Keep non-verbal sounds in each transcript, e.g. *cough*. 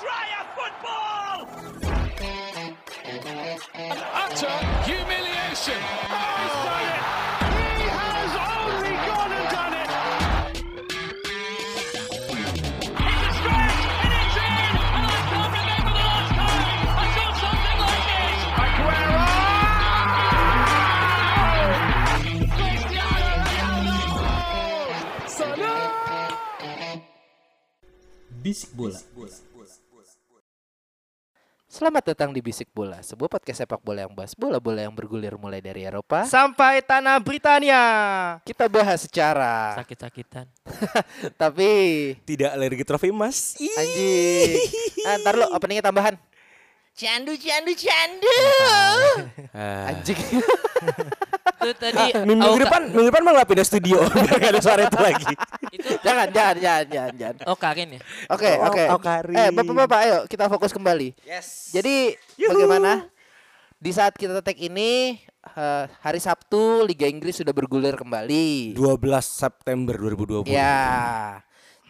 Dryer football! Utter humiliation. He's done it! He has only gone and done it! It's a stretch and it's in! And I can't remember the last time I saw something like this! Aguero! Cristiano Ronaldo! Salah! Bisik Bola. Selamat datang di Bisik Bola, sebuah podcast sepak bola yang bahas bola-bola yang bergulir mulai dari Eropa. sampai tanah Britania. Kita bahas secara, Sakit-sakitan. *laughs* tapi Tidak alergi trofi emas. Anjing. Ah, ntar lu openingnya tambahan. Candu, candu, candu. Ah. Anjing. *laughs* Itu tadi Minggu Auka- depan, minggu depan malah pindah studio. *laughs* Biar nggak ada suara itu lagi. itu *laughs* jangan, jangan, jangan, jangan, jangan. Oh Karin ya? Oke, Oh, oke. oh, Karin. Eh, bapak-bapak, ayo kita fokus kembali. Yes. Jadi Yuhu. bagaimana di saat kita tag ini eh, hari Sabtu Liga Inggris sudah bergulir kembali. 12 September 2020. Ya.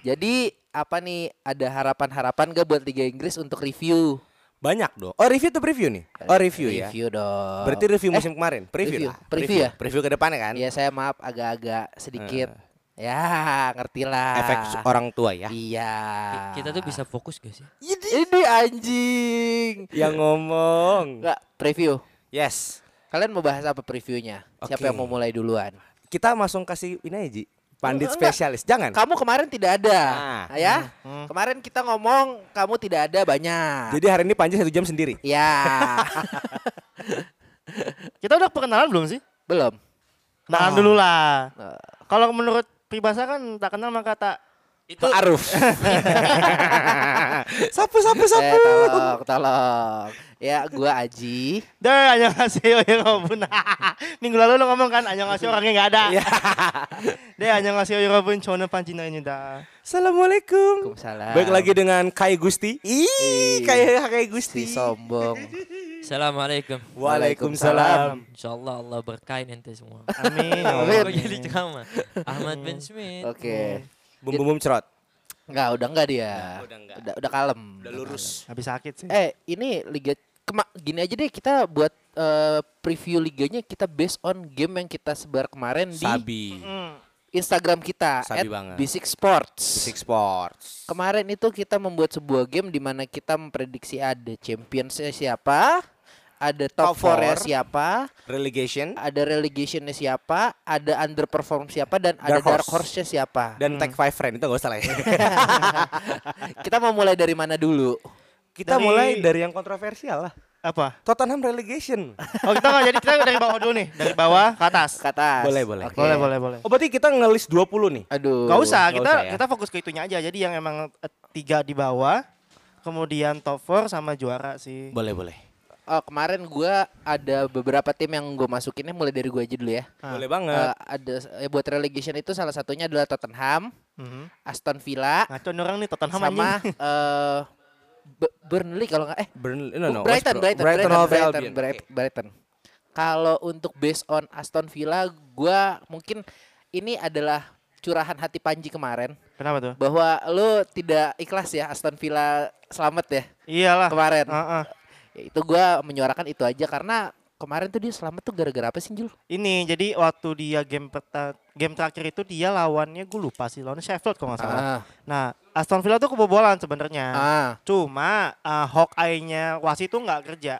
Jadi apa nih ada harapan-harapan gak buat Liga Inggris untuk review? Banyak dong. Oh review tuh preview nih. Oh review, ya. Review dong. Berarti review Eh, musim kemarin. Preview, review. lah. Preview ya? Preview ke depannya kan. Ya saya maaf agak-agak sedikit. Ya, ngerti lah. Efek orang tua ya. Iya. Kita tuh bisa fokus gak sih? Ini anjing. Yang ngomong. Enggak, preview. Yes. Kalian mau bahas apa previewnya? Siapa Oke. yang mau mulai duluan? Kita langsung kasih ini aja, Ji. Pandit Enggak. spesialis. Jangan. Kamu kemarin tidak ada, Ah. ya? Kemarin kita ngomong kamu tidak ada banyak. Jadi hari ini Panji satu jam sendiri. Ya, *laughs* Kita udah perkenalan belum sih? belum. Kenalan dulu lah. Eh, Kalau menurut pribahasa kan tak kenal maka tak Itu Aruf. *laughs* sapu sapu Eh, sapu. tolong, tolong. Ya, gua Aji. Dah hanya ngasih *laughs* ya ngomong. *laughs* Minggu lalu lo ngomong kan hanya ngasih orangnya nggak ada. Deh hanya ngasih ya ngomong cowoknya pancina ini dah. Assalamualaikum. Waalaikumsalam. Baik lagi dengan Kai Gusti. Ih, kayak Kai Gusti. Si sombong. Assalamualaikum. Waalaikumsalam. Insyaallah Allah berkain ente semua. Amin. Amin. Kok jadi ceramah? Ahmad bin Smith. Oke. Bum bum bum cerot. Enggak, udah enggak dia. Udah enggak. Udah, udah kalem. Udah lurus. Habis sakit sih. Eh, ini liga kema gini aja deh kita buat eh, preview liganya kita based on game yang kita sebar kemarin di Sabi. Hmm. Instagram kita Sabi banget. Basic Sports. Six Sports. Kemarin itu kita membuat sebuah game di mana kita memprediksi ada championsnya siapa, ada top Top 4 ya four. siapa, Relegation ada relegationnya siapa, ada underperform siapa dan ada Dark dark horse. horse-nya siapa. dan Tag Five Friend itu gak usah lah ya. *laughs* kita mau mulai dari mana dulu? Kita Dari- mulai dari yang kontroversial lah. Apa? Tottenham relegation. Oh kita nggak jadi kita dari bawah dulu nih, dari bawah ke atas. Ke atas. Boleh, boleh. Oke. Boleh boleh boleh. Oh berarti kita ngelis 20 nih. Aduh. Gak usah, nggak kita usah ya. kita fokus ke itunya aja. Jadi yang emang eh, tiga di bawah, kemudian top 4 sama juara sih. Boleh boleh. Oh, kemarin gua ada beberapa tim yang gue masukinnya mulai dari gue aja dulu ya. Ah. Boleh Eh, banget. ada ya buat relegation itu salah satunya adalah Tottenham, Mhm. Aston Villa, Ngaco nih orang nih Tottenham sama anjing. eh Be- Burnley kalau nggak eh Burnley, no, no, Brighton. Brighton, Brighton, Brighton, Brighton, Albion. Brighton, Brighton. Kalau untuk based on Aston Villa, gua mungkin ini adalah curahan hati Panji kemarin Kenapa tuh? bahwa lu tidak ikhlas ya Aston Villa selamat ya Iyalah. kemarin. Heeh. Ya, itu gua menyuarakan itu aja karena kemarin tuh dia selamat tuh gara-gara apa sih Jul? Ini jadi waktu dia game peta, game terakhir itu dia lawannya gue lupa sih lawannya Sheffield kalau nggak salah. Ah, Nah Aston Villa tuh kebobolan sebenarnya. ah, Cuma uh, Hawkeye-nya wasit itu nggak kerja.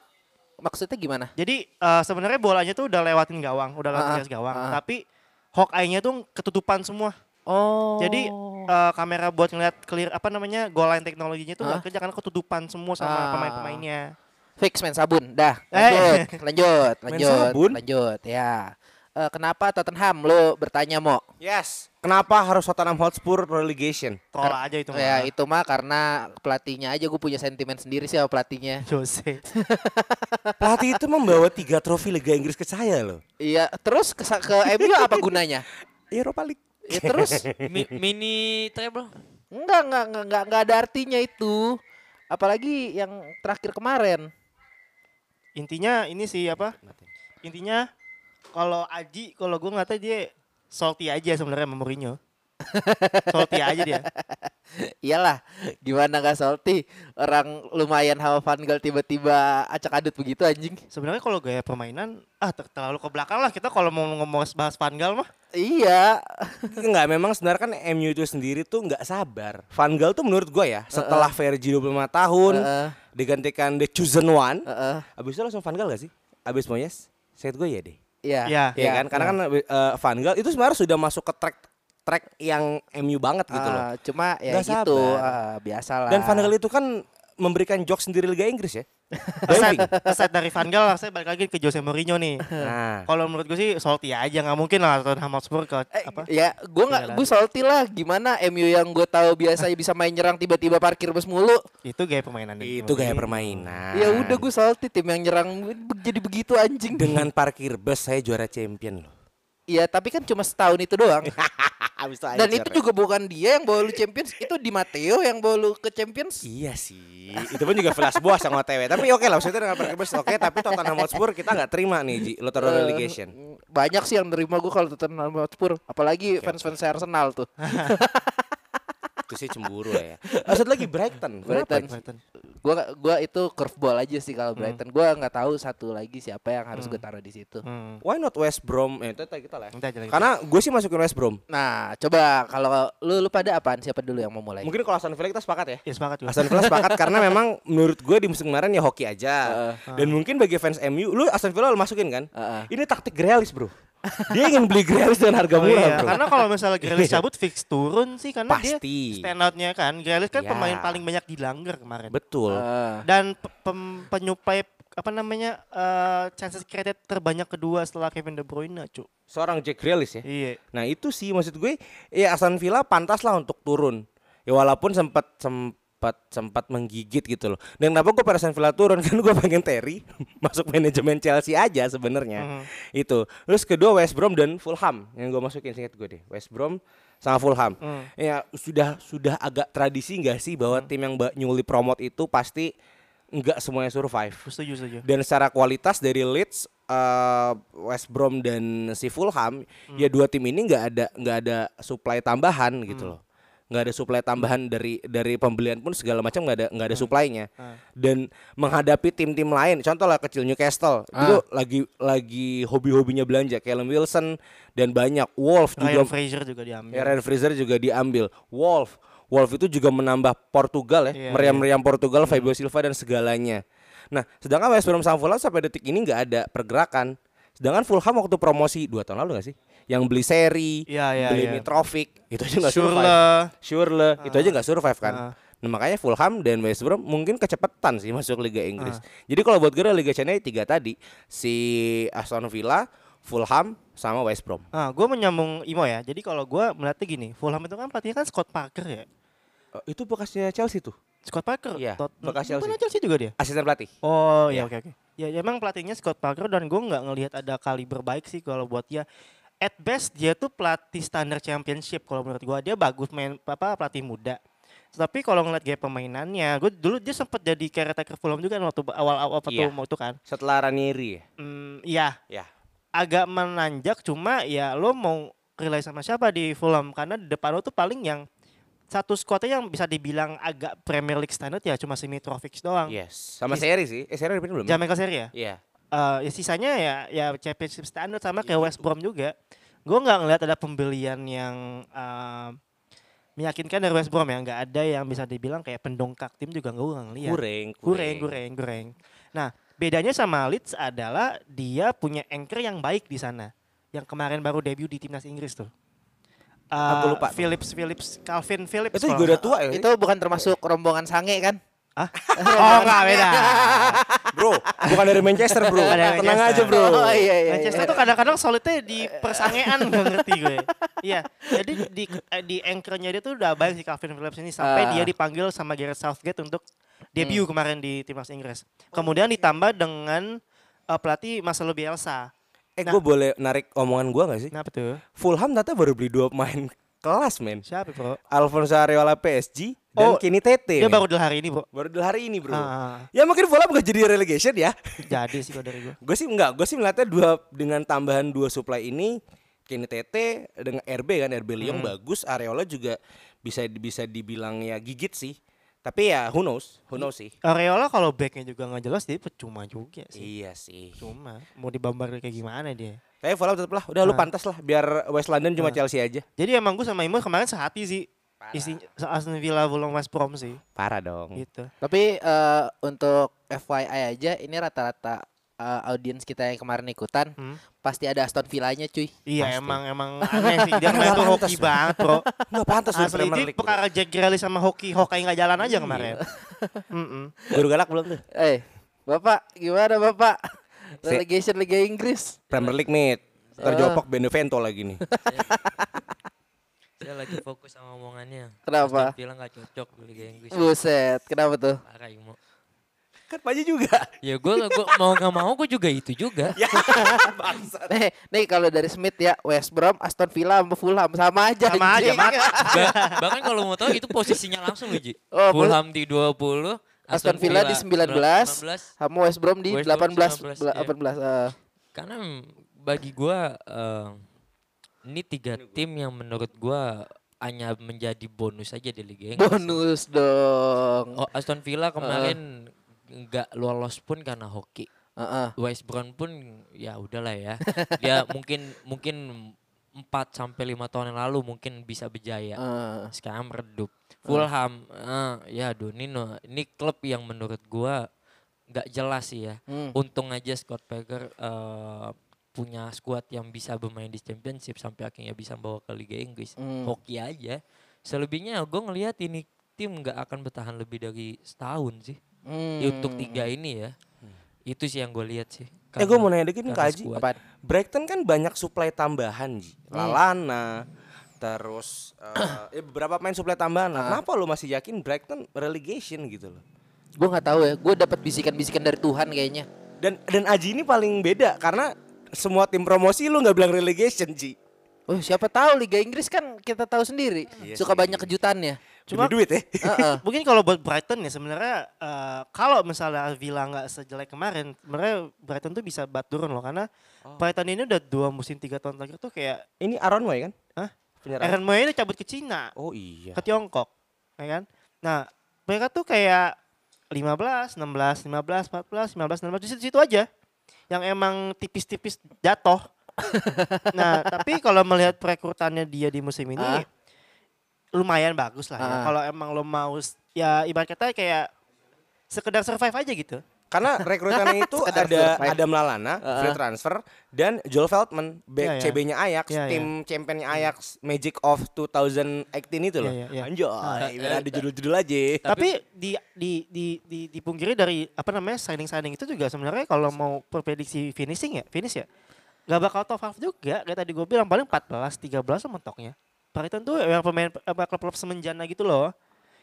maksudnya gimana? Jadi eh, sebenarnya bolanya tuh udah lewatin gawang, udah lewatin Ah, gawang. ah. Tapi Hawkeye-nya tuh ketutupan semua. Oh. Jadi eh, kamera buat ngeliat clear apa namanya goal line teknologinya tuh nggak Hah? kerja karena ketutupan semua sama Ah. pemain-pemainnya. Fix main sabun. Dah, Eh. lanjut, *laughs* lanjut, lanjut, sabun? lanjut. Ya. Eh, kenapa Tottenham? Lu bertanya mau? Yes. Kenapa harus Tottenham Hotspur relegation? Troll aja itu mah. Ya itu mah karena pelatihnya aja gue punya sentimen sendiri sih sama pelatihnya. *laughs* Jose. *laughs* Pelatih itu membawa tiga trofi Liga Inggris ke saya loh. Iya terus ke, ke MU apa gunanya? Europa League. Ya terus Mi- mini treble. enggak enggak enggak enggak, enggak ada artinya itu. Apalagi yang terakhir kemarin. Intinya ini sih apa? Intinya kalau Aji kalau gue ngeliatnya dia salty aja sebenarnya sama Mourinho. Salty aja dia. *laughs* Iyalah, gimana gak salty orang lumayan hawa Van Gaal tiba-tiba acak adut begitu anjing. Sebenarnya kalau gaya permainan ah ter- terlalu ke belakang lah kita kalau mau ngomong bahas Van Gaal mah. Iya. *laughs* Enggak, memang sebenarnya kan MU itu sendiri tuh nggak sabar. Van Gaal tuh menurut gue ya, setelah Fergie 25 tahun Heeh. digantikan The Chosen One, Heeh. abis itu langsung Van Gaal gak sih? Abis Moyes? Saya gue ya deh. Iya. Iya. Iya kan? Karena kan eh, Van Gaal itu sebenarnya sudah masuk ke track track yang MU banget gitu loh. Ah, cuma ya Nggak gitu, ah, biasalah. Dan Van Gaal itu kan memberikan jokes sendiri Liga Inggris ya. *laughs* Aside dari Van Gaal, saya balik lagi ke Jose Mourinho nih. Nah, Kalau menurut gue sih salty aja nggak mungkin lah Tottenham Hotspur ke Eh, apa? ya gue nggak gue salty lah gimana MU yang gue tahu biasa bisa main nyerang tiba-tiba parkir bus mulu Itu gaya permainan itu gaya permainan. ya udah gue salty tim yang nyerang jadi begitu anjing dengan parkir bus saya juara champion loh. Iya tapi kan cuma setahun itu doang *laughs* Abis itu dan itu juga bukan dia yang bawa lu Champions itu di Matteo yang bawa lu ke Champions Iya sih, itu pun juga flash bos sama OTW. Tapi oke lah, maksudnya dengan parkir bus oke. Tapi Tottenham Hotspur kita nggak terima nih, Ji. Lo taruh Eh, relegation. banyak sih yang nerima gue kalau Tottenham Hotspur apalagi fans-fans Arsenal tuh *laughs* Itu sih cemburu lah ya. *laughs* Satu lagi Brighton. Brighton. Brighton. Gua gua itu curveball aja sih kalau Brighton. Gua nggak tahu satu lagi siapa yang harus gue taruh di situ. Hmm. Why not West Brom? Eh, itu kita lah. ya. Nanti aja lagi. Karena gue sih masukin West Brom. Nah, coba kalau lu lu pada apaan? Siapa dulu yang mau mulai? Mungkin kalau Aston Villa kita sepakat ya. Ya semangat juga. Aston Villa sepakat *laughs* karena memang menurut gue di musim kemarin ya hoki aja. Heeh. Dan mungkin bagi fans MU, lu Aston Villa lu masukin kan? Heeh. Ini taktik Grealish, Bro. Dia ingin beli Grealish dengan harga Oh murah, iya, Bro. karena kalau misalnya Grealish *laughs* cabut fix turun sih karena dia Pasti. stand outnya kan. Grealish kan Ya. pemain paling banyak dilanggar kemarin. Betul. Ah. Dan pe- pem- penyuplai apa namanya eh, chances created terbanyak kedua setelah Kevin De Bruyne, cu. Seorang Jack Grealish ya. Iya. Nah itu sih maksud gue ya Aston Villa pantas lah untuk turun. Ya walaupun sempat sempat sempat menggigit gitu loh. Dan kenapa gue pada Villa turun *laughs* kan gue pengen Terry *laughs* masuk manajemen Chelsea aja sebenarnya. Mhm. Itu. Terus kedua West Brom dan Fulham yang gue masukin singkat gue deh. West Brom sama Fulham. Hmm. Ya sudah sudah agak tradisi nggak sih bahwa tim yang newly promote itu pasti nggak semuanya survive. Setuju, setuju. Dan secara kualitas dari Leeds, eh, West Brom dan si Fulham, ya dua tim ini nggak ada nggak ada supply tambahan gitu loh. Nggak ada supply tambahan dari dari pembelian pun segala macam nggak ada nggak ada supply-nya. Dan menghadapi tim-tim lain, contoh lah kecil Newcastle, itu lagi lagi hobi-hobinya belanja, Callum Wilson dan banyak Wolf juga Ryan Fraser juga diambil. Ya, Ryan Fraser juga diambil. Wolf, Wolf itu juga menambah Portugal ya, Iya, meriam-meriam Portugal, Fabio Silva dan segalanya. Nah, sedangkan West Brom sampai detik ini nggak ada pergerakan. Sedangkan Fulham waktu promosi dua tahun lalu nggak sih? Yang beli seri, Iya, iya, beli iya. Mitrovic, itu aja nggak survive. Surle. Surle, itu aja nggak survive kan. Ah. Nah, makanya Fulham dan West Brom mungkin kecepatan sih masuk Liga Inggris. Ah. Jadi kalau buat gue Liga China tiga tadi, si Aston Villa, Fulham sama West Brom. Nah, gue menyambung Imo ya. Jadi kalau gue melihatnya gini, Fulham itu kan pelatihnya kan Scott Parker ya. Eh, itu bekasnya Chelsea tuh. Scott Parker. Iya, Tot- bekas Chelsea. Chelsea juga dia. Asisten pelatih. Oh Iya. iya oke oke. Ya ya, emang pelatihnya Scott Parker dan gue nggak ngelihat ada kaliber baik sih kalau buat dia. At best dia tuh pelatih standar championship kalau menurut gue dia bagus main apa pelatih muda. Tapi kalau ngeliat gaya permainannya, gue dulu dia sempat jadi caretaker Fulham juga waktu awal-awal waktu Iya. mau itu kan. Setelah Ranieri ya. Hmm, iya Ya. agak menanjak cuma ya lo mau rely sama siapa di Fulham karena di depan lo tuh paling yang satu squadnya yang bisa dibilang agak Premier League standard ya cuma si Mitrovic doang. Yes. Sama Is- seri sih. Eh seri belum? Jamaica Serie ya? Iya. Eh, ya sisanya ya ya championship standard sama kayak West Brom juga. Gue nggak ngeliat ada pembelian yang eh, meyakinkan dari West Brom ya. Nggak ada yang bisa dibilang kayak pendongkak tim juga gue nggak ngeliat. Kureng, Kureng, kureng, kureng. Nah, bedanya sama Leeds adalah dia punya anchor yang baik di sana. Yang kemarin baru debut di timnas Inggris tuh. Aku Eh, lupa. Phillips, Phillips, Calvin Phillips. Itu juga udah tua ya. Itu bukan termasuk rombongan sange kan? *laughs* Oh nggak beda. bro, bukan dari Manchester, bro. Dari Tenang Manchester. aja, bro. Oh iya iya. Manchester iya. tuh kadang-kadang solidnya di persangean nggak ngerti gue. Iya, jadi di eh, di anchornya dia tuh udah baik si Calvin Phillips ini sampai Ah. dia dipanggil sama Gareth Southgate untuk debut kemarin di timnas Inggris. Kemudian ditambah dengan eh, pelatih Marcelo Bielsa. Eh, Nah. gue boleh narik omongan gue gak sih? Kenapa tuh? Fulham ternyata baru beli dua pemain kelas, men. Siapa bro? Alfonso Areola PSG dan Oh, Kenny Tete. Dia men. baru dulu hari ini bro. baru dulu hari ini, bro. Ah, Ya mungkin Fulham gak jadi relegation ya. *laughs* jadi sih kalau dari gue. gue sih enggak, gue sih melihatnya dua dengan tambahan dua supply ini Kenny Tete dengan RB kan RB Lyon Hmm. bagus Areola juga bisa bisa dibilang ya gigit sih tapi ya who knows who knows sih Areola kalau backnya juga nggak jelas dia percuma juga sih. iya sih Cuma mau dibambar kayak gimana dia. tapi Fulham tetap lah udah lu Nah. pantas lah biar West London cuma Nah. Chelsea aja Jadi emang gue sama Imo kemarin sehati sih. Isi Aston Villa Fulham West Brom sih. parah dong Gitu. Tapi eh, untuk FYI aja ini rata-rata eh, audiens kita yang kemarin ikutan Hmm. pasti ada Aston Villanya cuy. Iya Pasti. emang emang aneh sih dia *laughs* main Nggak tuh hoki banget bro. nggak pantas Asli Premier dia League bro. perkara Jack Grealish sama hoki hoki nggak jalan aja kemarin. *laughs* Guru galak belum tuh Eh, Bapak gimana Bapak? Relegation Liga Inggris. Premier League mate Ah. terjopok Benevento lagi nih *laughs* Saya lagi fokus sama omongannya. Kenapa? Aston Villa nggak cocok di Liga Inggris. Buset, kenapa tuh? Parah Kan Paji juga Ya gue gua mau nggak mau gue juga itu juga. ya *laughs* Nih, nih kalau dari Smith ya West Brom, Aston Villa, sama Fulham sama aja. Sama aja. Mat. Ba- bahkan kalau mau tahu itu posisinya langsung loh Ji. Oh, Fulham di 20, Aston Villa di 19, 19. sama West Brom di West Brom 18 19, iya. 18. eh. Karena bagi gua eh, ini tiga tim yang menurut gua hanya menjadi bonus aja di Liga Inggris. bonus dong. Oh, Aston Villa kemarin nggak lolos pun karena hoki. Heeh. West Brom pun ya udahlah ya. Dia *laughs* mungkin mungkin 4 sampai 5 tahun yang lalu mungkin bisa berjaya. eh. Sekarang meredup. Fulham eh, ya Donino ini klub yang menurut gua nggak jelas sih ya. Hmm. Untung aja Scott Parker eh, punya skuad yang bisa bermain di Championship sampai akhirnya bisa bawa ke Liga Inggris. Hmm. Hoki aja. Selebihnya gue ngelihat ini tim nggak akan bertahan lebih dari setahun sih. Hmm. Ya, untuk tiga ini ya. Itu sih yang gue lihat sih. eh gue mau nanya dikit nih Kak Haji? Brighton kan banyak suplai tambahan Ji. Lalana terus eh, eh, beberapa main suplai tambahan lah. Kenapa lu masih yakin Brighton relegation gitu loh? Gue nggak tahu ya. Gue dapat bisikan-bisikan dari Tuhan kayaknya. Dan dan Aji ini paling beda karena semua tim promosi lu nggak bilang relegation Ji. Oh siapa tahu Liga Inggris kan kita tahu sendiri. Iya Suka sih. banyak kejutannya. Cuma duit ya. *laughs* Heeh. Mungkin kalau buat Brighton ya sebenarnya eh, kalau misalnya Villa nggak sejelek kemarin, sebenarnya Brighton tuh bisa bat turun loh karena Brighton ini udah dua musim tiga tahun terakhir tuh kayak Ini Aaron Moy kan? Hah? Penyerang. Aaron Moy ini cabut ke Cina, Oh iya. ke Tiongkok, ya kan? Nah mereka tuh kayak 15, 16, 15, 14, 15, 16 di situ-situ aja yang emang tipis-tipis jatuh. *laughs* nah tapi kalau melihat perekrutannya dia di musim ini Ah. Lumayan bagus lah ya. Ah. Kalau emang lo mau ya ibarat kata kayak sekedar survive aja gitu. Karena *laughs* rekrutannya itu ada survive. Adam Lallana, free transfer dan Joel Feldman, back Iya, iya. CB-nya Ajax, Iya, iya. tim championnya Ajax Magic of 2018 itu loh. Iya. Anjay, biar ada judul-judul aja. Tapi, di, di di di dipungkiri dari apa namanya signing-signing itu juga sebenarnya kalau mau prediksi finishing ya, finish ya. Gak bakal top half juga. Kayak tadi gue bilang paling 14, 13 lah mentoknya. Brighton tuh yang pemain apa klub-klub semenjana gitu loh.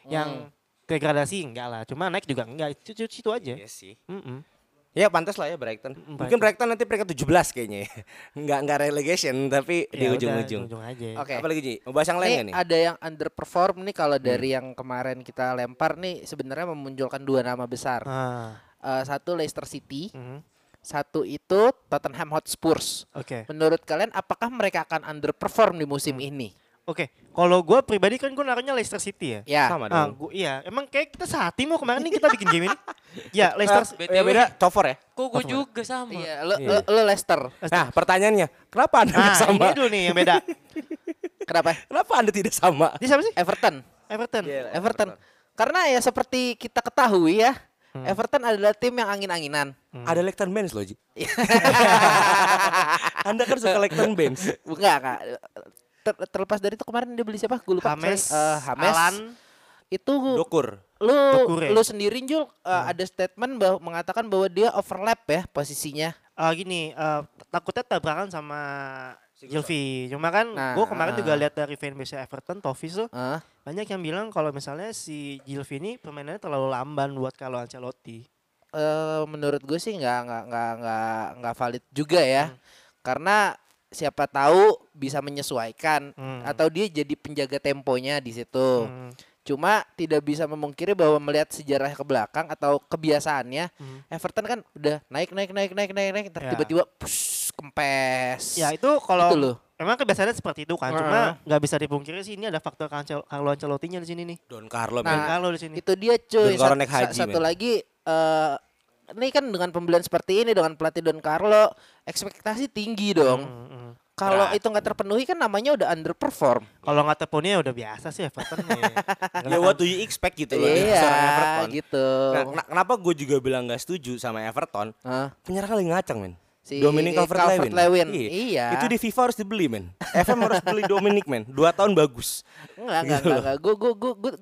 Yang degradasi enggak lah. Cuma naik juga enggak. Itu itu, itu aja. Iya sih. Mm-mm. Ya pantas lah ya Brighton. Mm, Mungkin Brighton nanti peringkat 17 kayaknya ya. *laughs* Enggak enggak relegation tapi di Ya udah, ujung-ujung. ujung aja. Oke. Apa lagi Ji? Mau bahas yang lain Nih ada yang underperform nih kalau dari yang kemarin kita lempar nih sebenarnya memunculkan dua nama besar. Ah, Eh, satu Leicester City, mhm. satu itu Tottenham Hotspurs. Oke. Menurut kalian apakah mereka akan underperform di musim ini? Oke. Kalau gue pribadi kan gue naruhnya Leicester City ya. Ya. Sama Ah, dong. gua, iya, emang kayak kita sehati mau kemarin nih kita bikin game ini. *laughs* ya, Leicester Ah, ya beda four ya. Kok gue juga sama. Iya, lo, Iya. lo, Leicester. Nah, pertanyaannya, kenapa Anda Nah, sama? ini dulu nih yang beda. *laughs* Kenapa? Kenapa Anda tidak sama? Ini siapa sih? Everton. Everton. Iya. Everton. Karena ya seperti kita ketahui ya, Hmm. Everton adalah tim yang angin-anginan. Ada Lecton Benz loh, Ji. *laughs* Anda kan suka Lecton Benz. Enggak, Kak. Ter- terlepas dari itu kemarin dia beli siapa? Gue lupa. Hames, Sorry. Eh, Hames. Alan. Itu Dokur. lu Dokure. lu sendiri Jul eh, ada statement bahwa mengatakan bahwa dia overlap ya posisinya. ah, gini, eh, takutnya tabrakan sama Gilvy. Cuma kan Nah, gue kemarin ah. juga lihat dari fanbase Everton, Toffees tuh Eh, banyak yang bilang kalau misalnya si Gilvy ini permainannya terlalu lamban buat kalau Ancelotti. eh, menurut gue sih nggak nggak nggak nggak nggak valid juga ya. Hmm. Karena siapa tahu bisa menyesuaikan Hmm. atau dia jadi penjaga temponya di situ. Hmm. Cuma tidak bisa memungkiri bahwa melihat sejarah ke belakang atau kebiasaannya Hmm. Everton kan udah naik naik naik naik naik naik Ya. tiba-tiba push, kempes. Ya itu kalau Gitu loh. emang kebiasaannya seperti itu kan. Cuma nggak bisa dipungkiri sih ini ada faktor Carlo Ancelotti-nya di sini nih. Don Carlo Dan men. Carlo di sini. Itu dia cuy. Don Carlo naik haji, sa- satu men. lagi eh ini kan dengan pembelian seperti ini dengan pelatih Don Carlo ekspektasi tinggi dong. Hmm, hmm. Kalau itu nggak terpenuhi kan namanya udah underperform. Kalau nggak terpenuhi ya udah biasa sih Everton nih. *laughs* Ya what do you expect gitu loh Iya, seorang Everton. gitu. Nah, kena- kenapa gue juga bilang gak setuju sama Everton? Hah? Penyerang lagi ngacang men. Si Dominic Calvert-Lewin. Calvert-Lewin, iya. Itu di FIFA harus dibeli men. FM harus beli Dominic men. Dua tahun bagus. Enggak, enggak, Gitu enggak, enggak. Gue, gue, gue,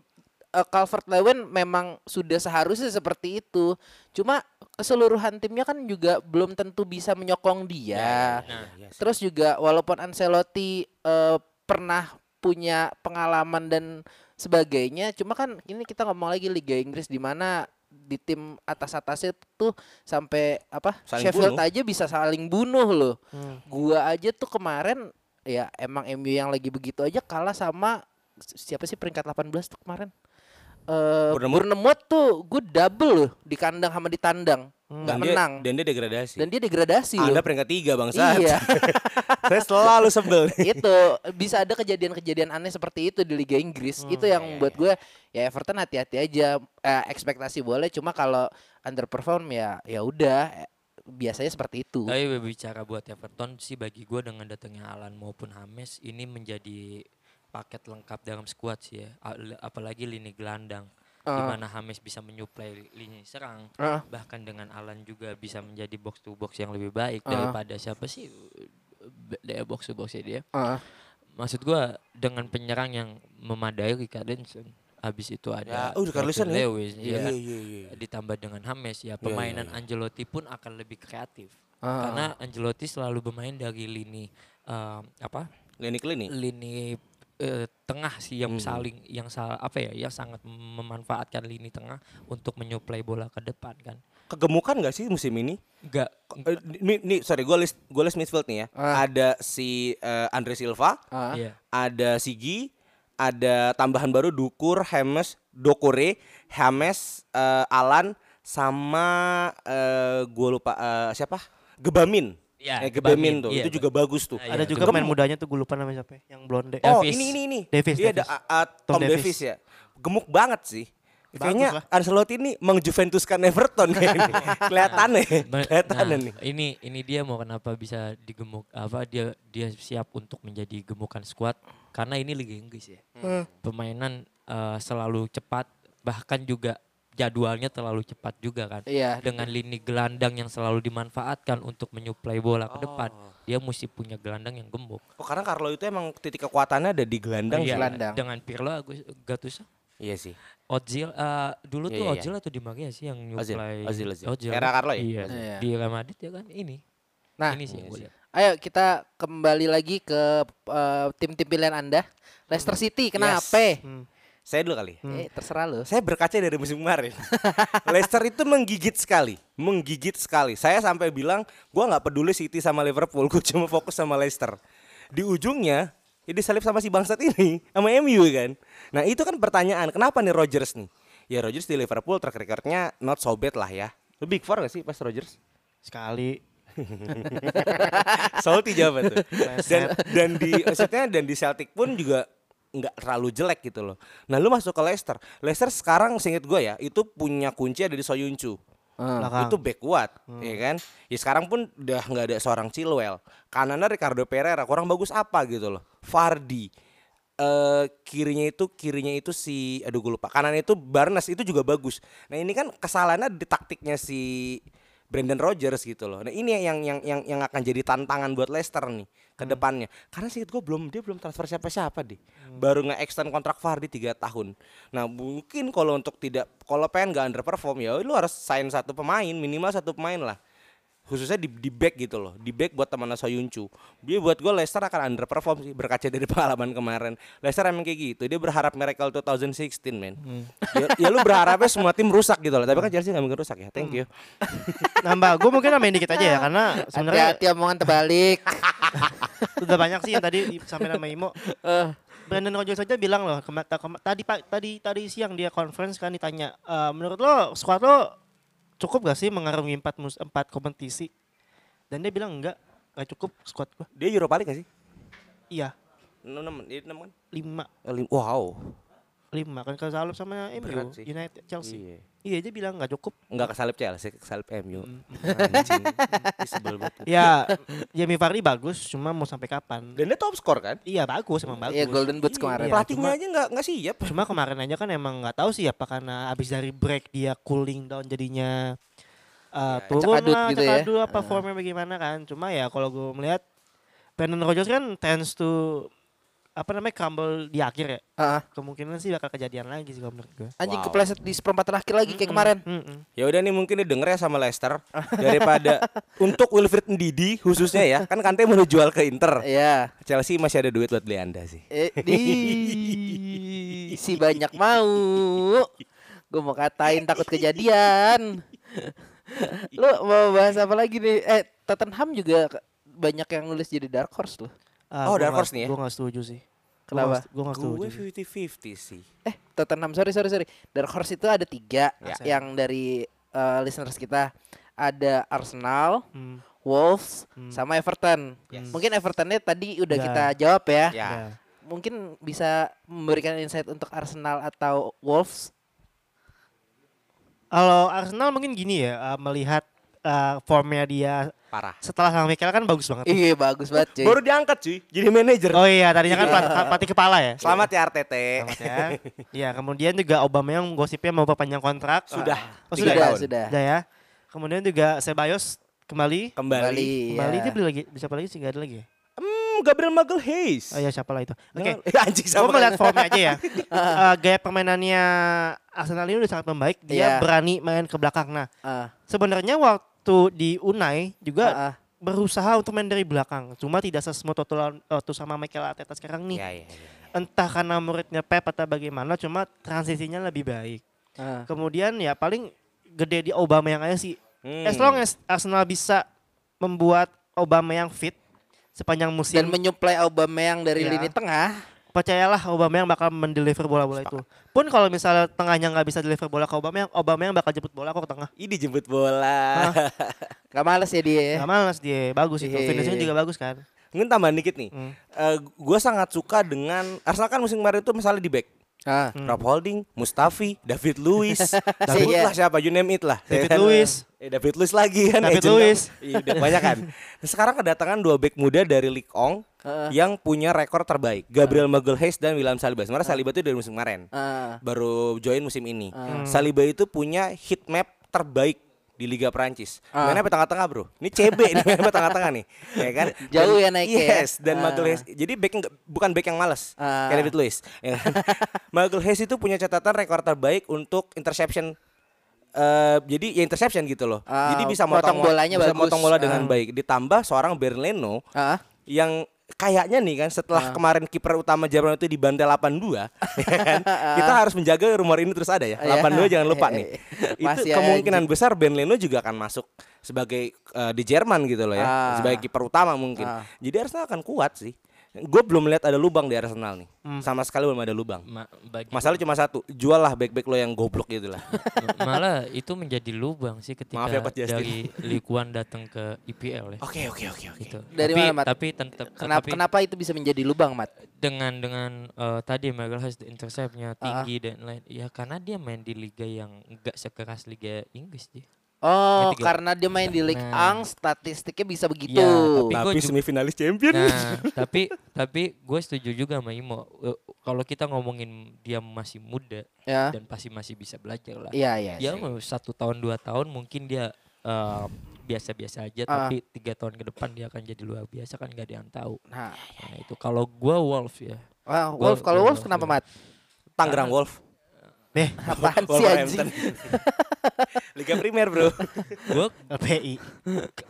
gue Calvert Lewin memang sudah seharusnya seperti itu. Cuma keseluruhan timnya kan juga belum tentu bisa menyokong dia. Iya sih. Terus juga walaupun Ancelotti eh, pernah punya pengalaman dan sebagainya, cuma kan ini kita ngomong lagi Liga Inggris di mana di tim atas-atasnya tuh sampai apa Saling Sheffield bunuh. aja bisa saling bunuh loh. Hmm. Gua aja tuh kemarin ya emang MU yang lagi begitu aja kalah sama siapa sih peringkat 18 tuh kemarin? Eh Bournemouth. Bournemouth tuh gue double loh di kandang sama di tandang. nggak Dan dia- menang. Dan dia degradasi. Dan dia degradasi loh. Anda peringkat tiga bang Iya. *laughs* Saya selalu sebel. *laughs* itu bisa ada kejadian-kejadian aneh seperti itu di Liga Inggris. itu yang buat gue ya Everton hati-hati aja. Eh, ekspektasi boleh, cuma kalau underperform ya ya udah. Eh, Biasanya seperti itu. Tapi berbicara buat Everton sih bagi gue dengan datangnya Alan maupun Hames ini menjadi paket lengkap dalam skuad sih ya. Apalagi lini gelandang. Di Ah. mana Hames bisa menyuplai lini serang. Ah. Bahkan dengan Alan juga bisa menjadi box to box yang lebih baik Ah. daripada siapa sih daya box to boxnya dia. Ah. Maksud gua dengan penyerang yang memadai Richarlison. Habis itu ada Ya, oh, Richarlison ya? Lewis, Iya, ya kan? iya, iya, iya. ditambah dengan Hames ya iya, permainan iya. Angelotti pun akan lebih kreatif Ah. karena Angelotti selalu bermain dari lini eh, apa Lini klinik. lini eh, tengah sih yang Hmm. saling yang sa- apa ya yang sangat memanfaatkan lini tengah untuk menyuplai bola ke depan kan Kegemukan gak sih musim ini? enggak Eh, Nih, nih sorry, gue list, gue list midfield nih ya. Ah. Ada si eh, Andre Silva, Ah. iya ada Sigi, ada tambahan baru Dukur, Hames, Dokore, Hames, eh, Alan, sama eh gue lupa eh, siapa? Gebamin. Iya, eh, Gebamin Gebamin, tuh, iya, itu juga bagus tuh. Nah, Ada Iya, juga pemain mudanya tuh gue lupa namanya siapa ya, yang blonde. Oh Davis. ini ini ini. Davis, Iya ada Davis. uh, uh, Tom Tom, Davis. Davis. ya. Gemuk banget sih. Bagus Kayaknya lah. Ancelotti ini mengjuventuskan Everton kayaknya. *laughs* Kelihatannya, Ba- kelihatannya nah, nih. ini ini dia mau kenapa bisa digemuk apa dia dia siap untuk menjadi gemukan skuad karena ini Liga Inggris ya. Hmm. Permainan eh, selalu cepat bahkan juga jadwalnya terlalu cepat juga kan. Iya. Dengan lini gelandang yang selalu dimanfaatkan untuk menyuplai bola ke depan, Oh. dia mesti punya gelandang yang gemuk. Oh, karena Carlo itu emang titik kekuatannya ada di gelandang. Iya, gelandang. dengan Pirlo Agus Gattuso Iya sih. Ozil eh, dulu Iya, tuh iya, Ozil atau Di Maria sih yang nyuplai Ozil, Ozil. Ozil. Era Carlo ya? Iya, Iya. di Real Madrid ya kan ini. Nah, ini sih iya sih. Ayo kita kembali lagi ke eh, tim-tim pilihan Anda. Leicester City kenapa? Hmm. Saya dulu kali. Eh, terserah lo. Saya berkaca dari musim kemarin. *laughs* Leicester itu menggigit sekali, menggigit sekali. Saya sampai bilang, gua nggak peduli City sama Liverpool, gue cuma fokus sama Leicester. Di ujungnya, ya disalip sama si bangsat ini, *laughs* sama MU kan. Nah itu kan pertanyaan, kenapa nih Rodgers nih? Ya Rodgers di Liverpool track recordnya not so bad lah ya. Lu Big Four gak sih pas Rodgers? Sekali. *laughs* Salty jawab tuh. Dan, dan di maksudnya dan di Celtic pun juga nggak terlalu jelek gitu loh. Nah lu masuk ke Leicester. Leicester sekarang seinget gue ya itu punya kunci ada di Soyuncu. Belakang. Itu back kuat, ya kan? Ya sekarang pun udah nggak ada seorang Chilwell. Kanannya Ricardo Pereira kurang bagus apa gitu loh. Fardi. eh kirinya itu kirinya itu si aduh gue lupa kanan itu Barnes itu juga bagus. Nah ini kan kesalahannya di taktiknya si Brandon Rodgers gitu loh. Nah ini yang yang yang yang akan jadi tantangan buat Leicester nih ke depannya. Karena sih gue belum dia belum transfer siapa-siapa deh. Baru nge-extend kontrak Fardi 3 tahun. Nah mungkin kalau untuk tidak kalau pengen gak underperform ya lu harus sign satu pemain minimal satu pemain lah khususnya di, di back gitu loh. Di back buat teman Soyuncu dia buat gue Leicester akan underperform sih berkaca dari *laughs* pengalaman kemarin. Leicester emang kayak gitu. Dia berharap miracle 2016 men. Ya, ya lu berharapnya semua tim rusak gitu loh. Tapi kan Chelsea gak mungkin rusak ya. Thank you. *laughs* Nambah, gue mungkin nambahin dikit aja ya karena sebenarnya Hati-hati omongan terbalik. *laughs* udah banyak sih yang tadi di- sampai nama Imo. Brandon Rodgers saja bilang loh kema- tadi tadi tadi siang dia conference kan ditanya "Eh, menurut lo squad lo cukup gak sih mengarungi empat mus empat kompetisi? Dan dia bilang enggak nggak cukup squad gua. Dia Europa League gak sih? Iya, Enam, enam kan? lima. Eh, Wow. Lima kan kesalip sama MU, Berat sih. United, Chelsea. Iya. Iya, dia bilang nggak cukup. Enggak kesalip Chelsea, kesalip MU. *laughs* Anjing. Banget. Ya, Jamie Vardy bagus, cuma mau sampai kapan? Dan dia top skor kan? Iya bagus, emang bagus. Iya Golden Boots kemarin. Iya, Pelatihnya cuma- aja enggak enggak siap. Cuma kemarin aja kan emang nggak tahu sih apa karena abis dari break dia cooling down jadinya uh, Ya, turun cekadut lah, gitu ya. cekadut apa formnya bagaimana kan. Cuma ya kalau gue melihat Brandon Rodgers kan tends to apa namanya crumble di akhir ya. Ah, Kemungkinan sih bakal kejadian lagi sih kalau menurut gue. anjing Wow. kepleset di seperempat terakhir lagi kayak kemarin. Mm-mm. Ya udah nih mungkin didengar ya sama Leicester *laughs* daripada untuk Wilfried Ndidi khususnya ya. Kan Kante mau jual ke Inter. Iya. Chelsea masih ada duit buat beli Anda sih. Eh, di *laughs* si banyak mau. Gue mau katain takut kejadian. Lu mau bahas apa lagi nih? Eh, Tottenham juga banyak yang nulis jadi dark horse loh. Ah, Oh, Dark Horse nih ya? Gue gak setuju sih. Kenapa? Gue gak setuju. Gue sih. 50-50 sih. Eh, Tottenham sorry sorry sorry. Dark horse itu ada tiga Ya. yang dari eh, listeners kita. Ada Arsenal, Hmm. Wolves, Hmm. sama Everton. Yes. Mungkin Evertonnya tadi udah Ya. kita jawab ya. Ya. Ya. Mungkin bisa memberikan insight untuk Arsenal atau Wolves. Kalau Arsenal mungkin gini ya uh, melihat uh, formnya dia Parah. setelah sama Mikel kan bagus banget. Iya bagus banget cuy. Baru diangkat cuy, jadi manajer. Oh iya, tadinya kan pelat- pelatih kepala ya. Selamat ya Artete. Selamat ya. Iya, kemudian juga Aubameyang gosipnya mau perpanjang kontrak. Sudah. Oh, tiga sudah, tahun. sudah. Udah ya. Kemudian juga Ceballos kembali. Kembali. Kembali iya. dia beli lagi, bisa apa lagi sih? Gak ada lagi ya? Hmm, Gabriel Magalhaes. Oh ya siapa lah itu. Oke. Eh, *laughs* Anjing Gue melihat formnya aja ya. *laughs* Eh, gaya permainannya Arsenal ini udah sangat membaik. Dia Iya. berani main ke belakang. Nah, Ah, sebenarnya waktu di Unai juga ah, ah. berusaha untuk main dari belakang. Cuma tidak waktu, lawan- waktu sama Mikel Arteta sekarang nih. Iya, iya, iya. Entah karena muridnya Pep atau bagaimana, cuma transisinya lebih baik. ah. Kemudian ya paling gede di Obama yang aja sih. Hmm. As long as Arsenal bisa membuat Obama yang fit sepanjang musim, Dan menyuplai Aubameyang dari Iya. lini tengah. Percayalah Obama yang bakal mendeliver bola-bola itu. Pun kalau misalnya tengahnya nggak bisa deliver bola ke Obama yang Obama yang bakal jemput bola kok ke tengah. Ini jemput bola. *laughs* Gak males ya dia. ya? Gak malas dia, bagus itu. Iya. Finishingnya juga bagus kan. Mungkin tambahan dikit nih. Hmm. gue sangat suka dengan Arsenal kan musim kemarin itu misalnya di back. Ah. Rob Holding, Mustafi, David Luiz, *laughs* David Iya. lah siapa, you name it lah. David Ya kan? Luiz. Eh, David Luiz lagi kan. David kan. Iya, banyak kan. Nah, *laughs* sekarang kedatangan dua back muda dari Ligue 1 Heeh. yang punya rekor terbaik. Gabriel Magalhaes dan William Saliba. Sebenarnya Saliba itu dari musim kemarin. Ah. Baru join musim ini. Hmm. Saliba itu punya heat map terbaik di Liga Prancis. Ah. Mainnya apa tengah-tengah, Bro. Ini CB nih *laughs* mainnya apa tengah-tengah nih. Ya kan? *laughs* Jauh Dan- ya naiknya ya. Yes, dan Ah. Magalhaes. Jadi back bukan back yang males. Ah. Kayak David Luiz. Ya kan? *laughs* Magalhaes itu punya catatan rekor terbaik untuk interception eh jadi ya interception gitu loh. Ah, jadi bisa motong bolanya bisa bagus. motong bola dengan Ah. baik. Ditambah seorang Berleno Ah. yang kayaknya nih kan setelah Ah. kemarin kiper utama Jerman itu dibantai 82 ya kan, *laughs* kita harus menjaga rumor ini terus ada ya. Iya. 82 jangan lupa nih. Itu Masih kemungkinan besar Ben Leno juga akan masuk sebagai eh, di Jerman gitu loh ya, Ah. sebagai kiper utama mungkin. Ah. Jadi Arsenal akan kuat sih. Gue belum melihat ada lubang di Arsenal nih. Hmm. Sama sekali belum ada lubang. Ma- bagi Masalah cuma satu, jual lah back-back lo yang goblok gitu lah. *laughs* malah itu menjadi lubang sih ketika Maaf ya, Justin. dari Ligue 1 datang ke IPL ya. Oke oke oke oke. Gitu. Dari tapi, mana, Mat? Tapi tetap Kenapa tapi kenapa itu bisa menjadi lubang, Mat? dengan dengan eh, tadi Magalhaes interceptnya Ah. tinggi dan lain ya karena dia main di liga yang enggak sekeras liga Inggris dia. Oh, gak? karena dia main di Ligue Nah. 1 statistiknya bisa begitu. Iya, tapi gua Tapi semifinalis champion. Nah, *laughs* tapi tapi gue setuju juga sama Imo. Eh, Kalau kita ngomongin dia masih muda ya. dan pasti masih bisa belajar lah. Iya, iya. Ya sih. mau satu tahun dua tahun mungkin dia eh, biasa-biasa aja, Ah. tapi tiga tahun ke depan dia akan jadi luar biasa kan gak ada yang tahu. Nah, Nah itu kalau gua Wolf ya. Gua- Wolf kalau Wolf Wolf, kenapa, gua. Mat? Tangerang Wolf. Nih, Apaan sih anjing? *laughs* Liga Primer, Bro. Gue LPI.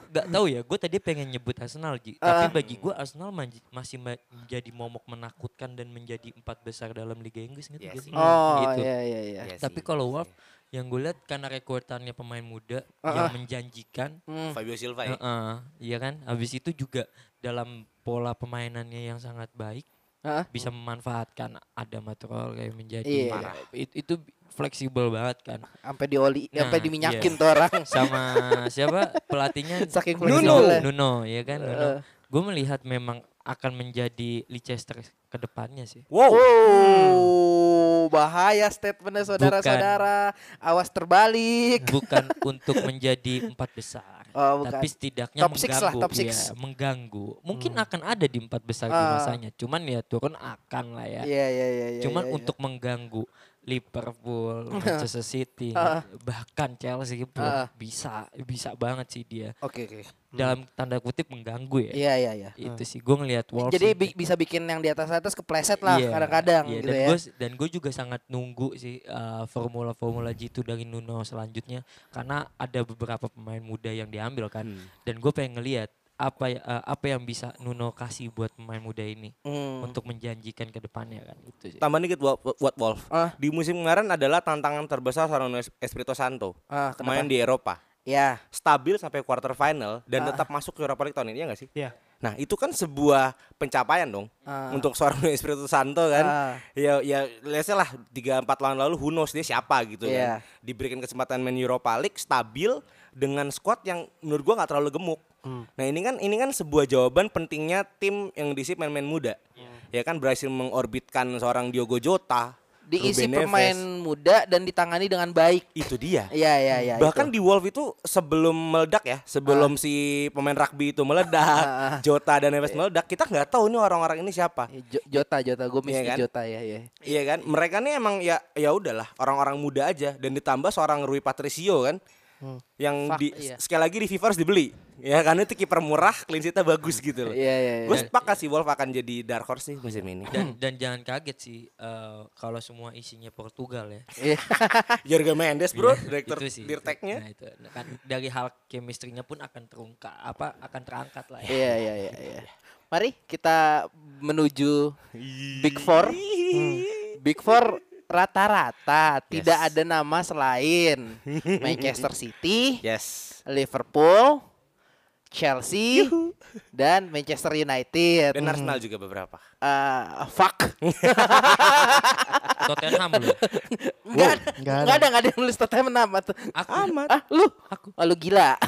gak tahu ya, gue tadi pengen nyebut Arsenal Ji. Ah. Tapi bagi gue Arsenal masih ma- menjadi momok menakutkan dan menjadi empat besar dalam Liga Inggris ngerti Yes. sih? Oh, Gitu. iya iya iya. Iya Tapi kalau iya Wolf yang gue lihat karena rekordannya pemain muda Ah, yang ah. menjanjikan Hmm. Fabio Silva ya. Heeh, iya kan? Habis itu juga dalam pola pemainannya yang sangat baik Heeh. bisa memanfaatkan ada material kayak menjadi Iya. Parah. It- itu fleksibel banget kan. Sampai dioli, Nah, sampai diminyakin iya. tuh orang. Sama siapa *laughs* pelatihnya Saking Nuno. Nuno ya kan Nuno. Heeh. Gue melihat memang akan menjadi Leicester ke depannya sih. Wow. Oh, bahaya statementnya saudara-saudara. Awas terbalik. Bukan *laughs* untuk menjadi empat besar, Oh, bukan. tapi setidaknya Top six lah, mengganggu. top six. ya, mengganggu. Mungkin akan ada di empat besar di Ah. masanya, cuman ya turun akan lah ya. Iya, iya, iya, iya. Cuman iya, iya. untuk mengganggu Liverpool, *laughs* Manchester City, Ah. bahkan Chelsea bro, Ah. bisa bisa banget sih dia. Oke, oke. Dalam tanda kutip mengganggu ya. Iya, iya, iya. Itu sih gue ngelihat Wolves. Jadi bi- bisa bikin yang di atas atas kepleset lah Iya, kadang-kadang iya, gitu dan ya. Gue, dan gue juga sangat nunggu sih uh, formula-formula G2 dari Nuno selanjutnya karena ada beberapa pemain muda yang diambil kan. Hmm. Dan gue pengen ngelihat apa ya- uh, apa yang bisa Nuno kasih buat pemain muda ini Hmm. untuk menjanjikan ke depannya kan itu sih. Tambah dikit buat, buat Wolf. Ah. Di musim kemarin adalah tantangan terbesar seorang Es- Espirito Santo. Ah, kenapa? main di Eropa. Ya. Stabil sampai quarter final dan Ah. tetap masuk ke Europa League tahun ini ya nggak sih? Iya. Nah itu kan sebuah pencapaian dong Ah. untuk seorang Espirito Santo kan. Ah. Ya ya say lah 3 4 tahun lalu who knows dia siapa gitu Iya. kan. Diberikan kesempatan main Europa League stabil dengan squad yang menurut gua nggak terlalu gemuk. Hmm. Nah ini kan ini kan sebuah jawaban pentingnya tim yang diisi pemain-pemain muda. Ya kan berhasil mengorbitkan seorang Diogo Jota, Diisi Ruben Neves. pemain muda dan ditangani dengan baik. Itu dia. Iya, iya, iya. Bahkan itu. di Wolf itu sebelum meledak ya, sebelum si pemain rugby itu meledak, Ah, ah. Jota dan Neves meledak, kita nggak tahu ini orang-orang ini siapa. Jo- Jota, Jota, gue Iya kan? Jota ya, ya. Iya kan? Mereka nih emang ya ya udahlah orang-orang muda aja dan ditambah seorang Rui Patricio kan. Yang Fuck, di iya. sekali lagi di FIFA harus dibeli. Ya karena itu kiper murah, clean sheet-nya bagus gitu loh. Iya, iya, iya. Gue sepakat sih Wolf akan jadi dark horse sih musim ini. Dan dan jangan kaget sih uh, kalau semua isinya Portugal ya. Iya. *laughs* Jorge Mendes bro, Iya, direktur itu sih. dirteknya. Nah, itu Nah, kan dari hal chemistry-nya pun akan terungkap apa akan terangkat lah ya. Iya, iya, iya, iya. Mari kita menuju Big Four. Hmm. Big Four rata-rata tidak ada nama selain *laughs* Manchester City, Yes. Liverpool, Chelsea, dan Manchester United. Dan Arsenal juga beberapa. Eh, fuck. *laughs* Tottenham loh. Enggak ada, Nggak enggak ada. ada, enggak ada yang nulis Tottenham nama tuh. Aku Ah, lu? Aku. Ah, lu gila. *laughs*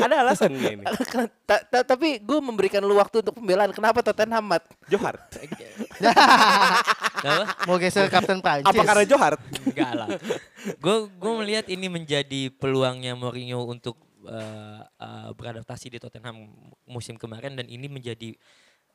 Ada alasan ini? Ta- ta- tapi gue memberikan lu waktu untuk pembelaan. Kenapa Tottenham, Mat? Johar. Mau geser Kapten Prancis. Apa karena Johar? Enggak lah. Gue gue melihat ini menjadi peluangnya Mourinho untuk eh, eh, beradaptasi di Tottenham musim kemarin dan ini menjadi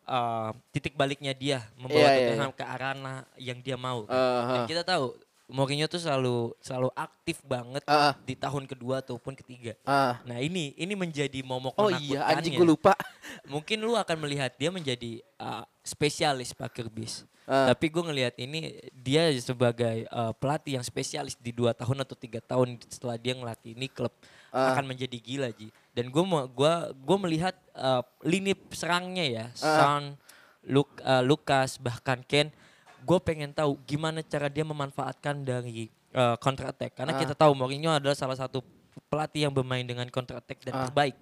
eh, titik baliknya dia membawa Iya, iya, Tottenham ke arena yang dia mau. Uh, Dan uh. kita tahu Mourinho tuh selalu selalu aktif banget Uh, uh. di tahun kedua ataupun ketiga. Ah. Nah ini ini menjadi momok Oh iya, anjing gue lupa. *laughs* Mungkin lu akan melihat dia menjadi uh, spesialis Parker Bis. Ah. Tapi gue ngelihat ini dia sebagai uh, pelatih yang spesialis di dua tahun atau tiga tahun setelah dia ngelatih ini klub Ah. akan menjadi gila ji. Dan gue mau gua gue melihat uh, lini serangnya ya, Ah. Son, Luk, uh, Lukas bahkan Ken. Gue pengen tahu gimana cara dia memanfaatkan dari uh, counter attack karena Ah. kita tahu Mourinho adalah salah satu pelatih yang bermain dengan counter attack dan Ah. terbaik.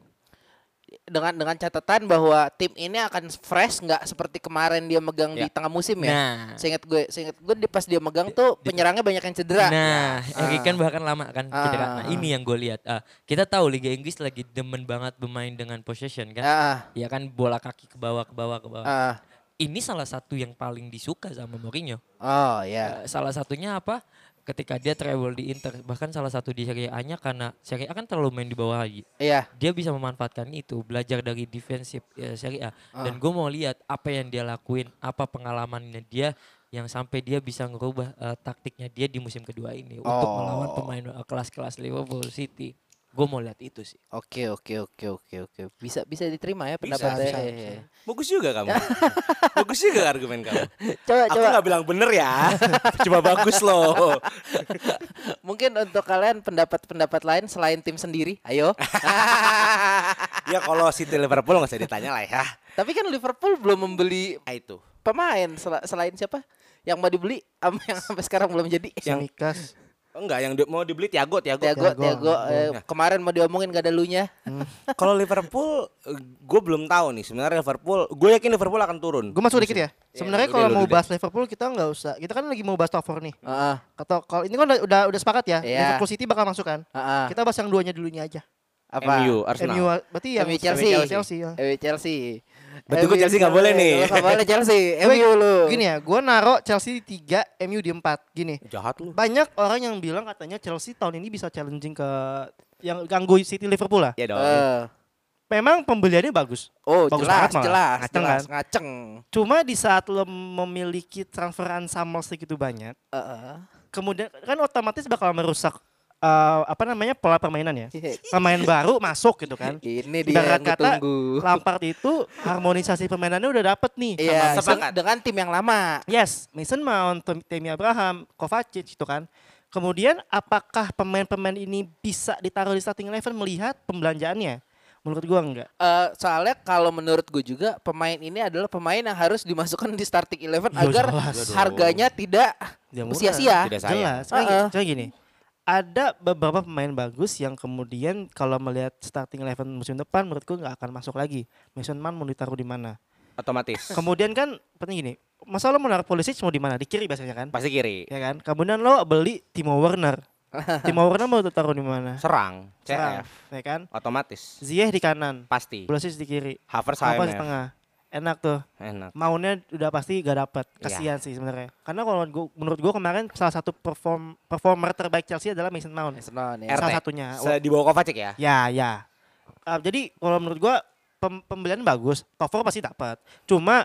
Dengan dengan catatan bahwa tim ini akan fresh nggak seperti kemarin dia megang di Ya. tengah musim ya. Nah, Seingat gue, seingat gue di pas dia megang tuh penyerangnya banyak yang cedera. Nah, Harry Kane bahkan lama kan Ah. cedera. Nah, ini yang gue lihat. Ah, kita tahu Liga Inggris lagi demen banget bermain dengan possession kan. Ah, Ya kan bola kaki ke bawah ke bawah ke bawah. ah. Ini salah satu yang paling disuka sama Mourinho. Oh ya. Eh, salah satunya apa? Ketika dia travel di Inter, bahkan salah satu di Serie A-nya karena Serie A kan terlalu main di bawah lagi. Iya. Dia bisa memanfaatkan itu, belajar dari defensif ya, Serie A. Ah. Dan gue mau lihat apa yang dia lakuin, apa pengalamannya dia yang sampai dia bisa ngerubah eh, taktiknya dia di musim kedua ini untuk Oh. melawan pemain eh, kelas-kelas Liverpool City. Gue mau lihat itu sih. Oke oke oke oke oke. Bisa bisa diterima ya Bisa, pendapatnya. bisa, Iya, iya. Bagus juga kamu. *laughs* bagus juga argumen kamu. Coba Aku coba. nggak bilang bener ya. *laughs* Cuma bagus loh. *laughs* Mungkin untuk kalian pendapat-pendapat lain selain tim sendiri, ayo. ya kalau City Liverpool nggak usah ditanya lah ya. Tapi kan Liverpool belum membeli Ah, itu. pemain sel- selain siapa? Yang mau dibeli am- yang sampai sekarang belum jadi. Yang- Mikas. Enggak, yang di- mau dibeli Tiago, Tiago. Tiago, Thiago. Tiago, eh, Ya. kemarin mau diomongin gak ada lunya. *laughs* Kalau Liverpool, gue belum tahu nih. Sebenarnya Liverpool, gue yakin Liverpool akan turun. Gue masuk dikit ya. Sebenarnya lu kalau mau deh. bahas Liverpool kita nggak usah. Kita kan lagi mau bahas top 4 nih. Heeh. Atau kalau ini kan udah udah, udah sepakat ya. Iya. Liverpool City bakal masuk kan. heeh. Kita bahas yang duanya dulunya aja. Apa? MU Arsenal. MU berarti yang MU Chelsea. Chelsea ya. MU Chelsea. Berarti gua Chelsea nggak boleh nih. Nggak boleh Chelsea. *laughs* Gue MU lu. Gini ya, gue naro Chelsea di 3, MU di 4. Gini. Jahat lu. Banyak orang yang bilang katanya Chelsea tahun ini bisa challenging ke yang ganggu City Liverpool lah. Ya dong. Eh, Memang pembeliannya bagus. oh Bagus jelas, banget malah. jelas, Ngaceng jelas, kan? ngaceng. Cuma di saat lo memiliki transfer ensemble segitu banyak, Heeh. kemudian kan otomatis bakal merusak eh, apa namanya pola permainan ya. Iya. Pemain baru masuk gitu kan. Ini dia Ibarat yang kata ditunggu. Lampard itu harmonisasi permainannya udah dapet nih. Iya, sama- dengan, dengan tim yang lama. Yes, Mason Mount, Tem- Temi Abraham, Kovacic itu kan. Kemudian apakah pemain-pemain ini bisa ditaruh di starting eleven melihat pembelanjaannya? Menurut gua enggak. Eh, soalnya kalau menurut gue juga pemain ini adalah pemain yang harus dimasukkan di starting eleven Ya, agar jelas. harganya tidak sia-sia. Tidak sayang. Jelas. Cuma Heeh. cuma gini. Ada beberapa pemain bagus yang kemudian kalau melihat starting eleven musim depan menurutku nggak akan masuk lagi. Mason Mount mau ditaruh di mana? Otomatis. Kemudian kan penting gini. Masa lo mau naruh Pulisic mau di mana? Di kiri biasanya kan? Pasti kiri. Ya kan? Kemudian lo beli Timo Werner. *laughs* Timo Werner mau taruh di mana? Serang. Serang, CF. ya kan? Otomatis. Ziyech di kanan, Pasti. Pulisic di kiri, Havertz di tengah. Enak tuh. Enak. Maunya udah pasti gak dapat. Iya. Kasihan sih sebenarnya. Karena kalau gua, menurut gua kemarin salah satu perform performer terbaik Chelsea adalah Mason Mount. Arsenal nih. RT. Salah satunya. Se- di bawah Kovacic ya. Ya, ya. Uh, jadi kalau menurut gua pem pembelian bagus, four pasti dapat. Cuma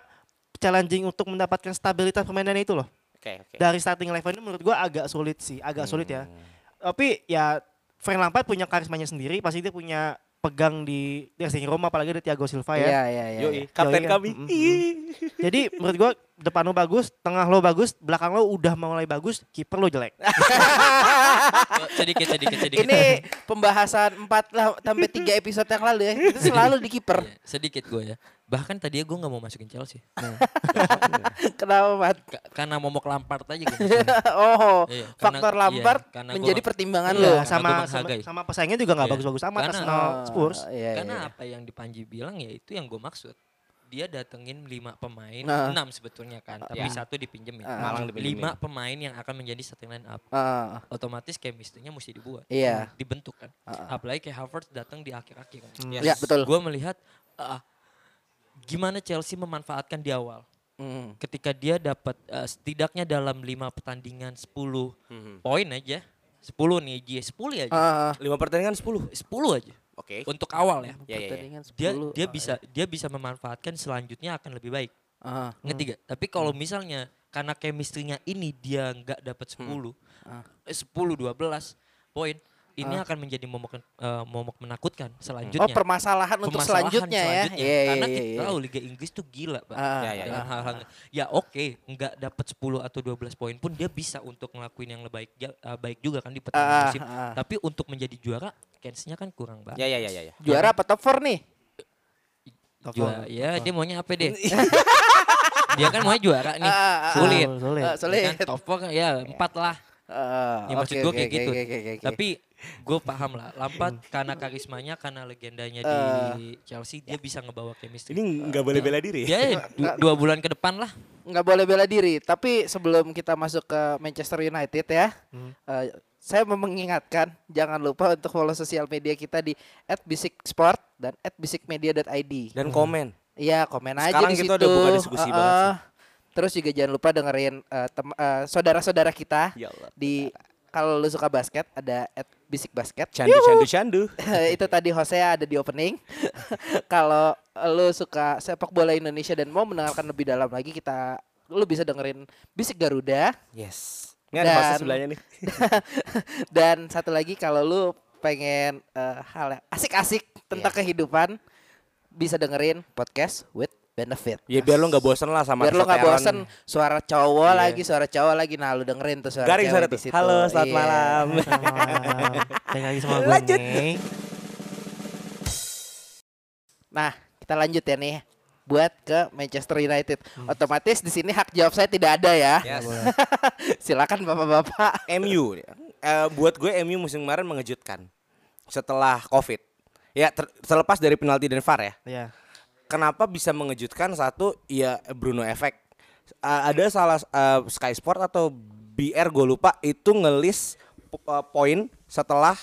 challenging untuk mendapatkan stabilitas permainannya itu loh. Oke, oke. Dari starting eleven ini menurut gua agak sulit sih, agak sulit ya. Hmm. Tapi ya Frank Lampard punya karismanya sendiri, pasti dia punya pegang di dressing room apalagi ada Thiago Silva ya. Iya, iya, iya. Yoi, iya. kapten Yoi, ya. kami. Mm, mm, mm. Jadi menurut gua depan lo bagus, tengah lo bagus, belakang lo udah mulai bagus, kiper lo jelek. *laughs* Sedikit sedikit sedikit. Ini pembahasan 4 lah sampai 3 episode yang lalu ya. Itu selalu di kiper. Iya, sedikit gue ya. Bahkan tadinya gue nggak mau masukin Chelsea. *laughs* Kenapa, Mat? Ka- karena momok Lampard aja gue. *laughs* oh, Iya, faktor karena- Lampard iya, karena menjadi gua- pertimbangan Iya, lo. Iya, sama, sama sama pesaingnya juga nggak Iya. bagus-bagus amat Karena- Arsenal Spurs. Iya, Karena iya. apa yang di Panji bilang ya itu yang gue maksud. Dia datengin lima pemain, Nah. enam sebetulnya kan, tapi Iya. satu dipinjemin. Ah. Malang dipinjemin. Lima pemain yang akan menjadi starting line up. Ah, Otomatis chemistry-nya mesti dibuat. Iya. Dibentuk kan. Ah. Apalagi kayak Havertz datang di akhir-akhir kan. Yes. Ya, betul. Gue melihat ah, gimana Chelsea memanfaatkan di awal. Hmm. Ketika dia dapat eh, setidaknya dalam lima pertandingan 10 Mhm. poin aja. 10 nih, dia 10 aja. Ah, Lima pertandingan 10. 10 aja. Oke. Untuk awal ya. Ya, ya, ya. pertandingan Dia 10. dia bisa dia bisa memanfaatkan selanjutnya akan lebih baik. Ah, Ngerti gak? Tapi kalau misalnya karena chemistry-nya ini dia nggak dapat 10, Ah. eh, 10 12 poin, ini Ah. akan menjadi momok eh, momok menakutkan Oh, selanjutnya. permasalahan untuk Permasalahan selanjutnya, ya. selanjutnya. Iya, Karena iya, kita iya. tahu Liga Inggris tuh gila, Pak. Ah, Ya, ya, ya. hal-hal ya oke, nggak dapat 10 atau 12 poin pun dia bisa untuk ngelakuin yang lebih baik ja- eh, baik juga kan di pertandingan Ah, musim. ah. Tapi untuk menjadi juara, chance-nya kan kurang banget. Ya, ya, ya, ya, ya. Juara apa top 4 nih? Top Juara, four, ya top dia maunya apa deh? *laughs* dia kan maunya juara nih. Ah, ah. Sulit. Sulit. Ah, Ya sulit. kan, top four kan, ya empat lah. Ah, Ya maksud oke, gue kayak oke, gitu. oke, oke, oke. Tapi gue paham lah, Lampard karena karismanya, karena legendanya di Chelsea, dia bisa ngebawa chemistry. Ini nggak boleh bela diri. Ya, du- dua bulan ke depan lah. nggak boleh bela diri. Tapi sebelum kita masuk ke Manchester United ya, eh, saya mau mengingatkan jangan lupa untuk follow sosial media kita di @bisiksport dan @bisikmedia.id. Dan komen. Iya, komen aja Sekarang di kita situ. udah buka diskusi Eh, banget sih. Terus juga jangan lupa dengerin eh, tem- eh, saudara-saudara kita Ya Allah. di kalau lu suka basket ada @bisikbasket. Candu, candu, candu. *laughs* itu tadi Hosea ada di opening. *laughs* Kalau lu suka sepak bola Indonesia dan mau mendengarkan lebih dalam lagi kita lu bisa dengerin Bisik Garuda Yes. Ini ada Dan- sebelahnya nih. *laughs* dan satu lagi kalau lu pengen eh, hal yang asik-asik tentang Iya. kehidupan bisa dengerin podcast with benefit. Ya biar lo nggak bosan lah sama Biar lu nggak bosen suara cowok Iya. lagi suara cowok lagi nah lu dengerin tuh suara Garing cewek suara di tuh. situ. Halo, selamat Iya. malam. *laughs* Balik lagi sama gue Lanjut. nih. Nah, kita lanjut ya nih buat ke Manchester United. Hmm. Otomatis di sini hak jawab saya tidak ada ya. Yes. *laughs* Silakan Bapak-bapak. MU. Eh, buat gue MU musim kemarin mengejutkan. Setelah Covid. Ya ter- terlepas dari penalti dan VAR ya. Ya. Kenapa bisa mengejutkan satu ya Bruno efek. Eh, ada salah eh, Sky Sport atau BR gue lupa itu ngelis po- eh, poin setelah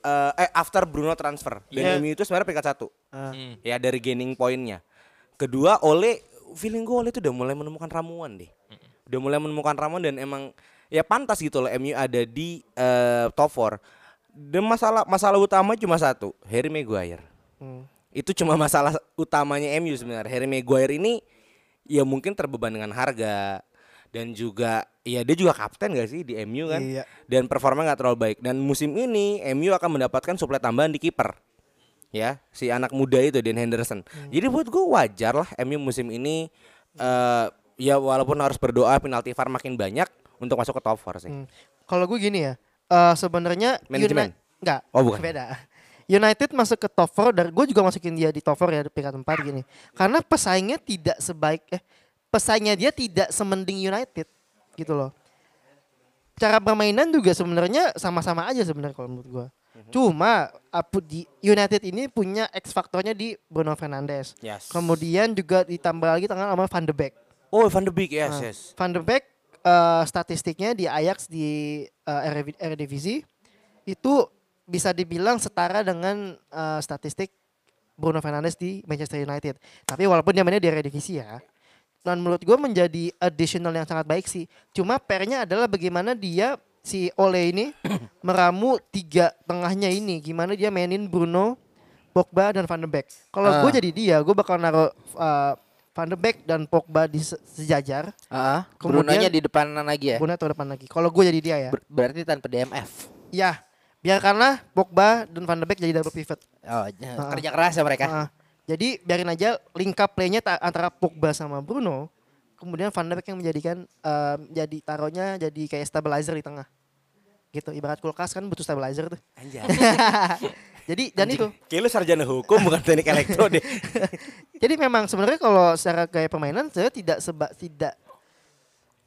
eh, eh after Bruno transfer dan Iya. MU itu sebenarnya peringkat satu. Hmm. ya dari gaining pointnya. Kedua Ole feeling gue Ole itu udah mulai menemukan ramuan deh. Udah mulai menemukan ramuan dan emang ya pantas gitu loh MU ada di eh, top 4. Dan masalah masalah utama cuma satu, Harry Maguire. Hmm. Itu cuma masalah utamanya MU sebenarnya. Harry Maguire ini ya mungkin terbeban dengan harga dan juga ya dia juga kapten gak sih di MU kan? Iya. Dan performa nggak terlalu baik. Dan musim ini MU akan mendapatkan suplai tambahan di kiper. Ya, si anak muda itu Dan Henderson. Jadi buat gue wajar lah MU musim ini eh ya walaupun harus berdoa penalti VAR makin banyak untuk masuk ke top 4 sih. Hmm. Kalau gue gini ya, eh sebenarnya Manajemen? Enggak, Oh, bukan. beda. United masuk ke top 4 dan gue juga masukin dia di top 4 ya di peringkat 4 gini. Karena pesaingnya tidak sebaik eh pesaingnya dia tidak semending United gitu loh. Cara permainan juga sebenarnya sama-sama aja sebenarnya kalau menurut gue. Cuma apu di United ini punya X faktornya di Bruno Fernandes. Yes. Kemudian juga ditambah lagi tangan sama Van de Beek. Oh, Van de Beek yes, Nah, yes. Van der Beek eh, statistiknya di Ajax di Erediv- Eredivisie itu bisa dibilang setara dengan eh, statistik Bruno Fernandes di Manchester United. Tapi walaupun dia mainnya di Eredivisie ya. Dan menurut gue menjadi additional yang sangat baik sih. Cuma pernya adalah bagaimana dia si Ole ini *coughs* meramu tiga tengahnya ini. Gimana dia mainin Bruno, Pogba dan Van de Beek. Kalau gue Ah. jadi dia, gue bakal naruh eh, Van de Beek dan Pogba di se- sejajar. Ah, Kemudian- Brunonya di depanan lagi ya. Bruno atau depan lagi. Kalau gue jadi dia ya. Ber- berarti tanpa DMF. Ya, biarkanlah Pogba dan Van de Beek jadi double pivot. Oh, Ah. kerja keras ya mereka. Ah, jadi biarin aja link up play-nya ta- antara Pogba sama Bruno. Kemudian Van de Beek yang menjadikan em, jadi taruhnya jadi kayak stabilizer di tengah. Gitu, ibarat kulkas kan butuh stabilizer tuh. Anjay. *laughs* Jadi dan itu. Kayak lu sarjana hukum bukan teknik elektro deh. *laughs* Jadi memang sebenarnya kalau secara gaya permainan saya tidak seba tidak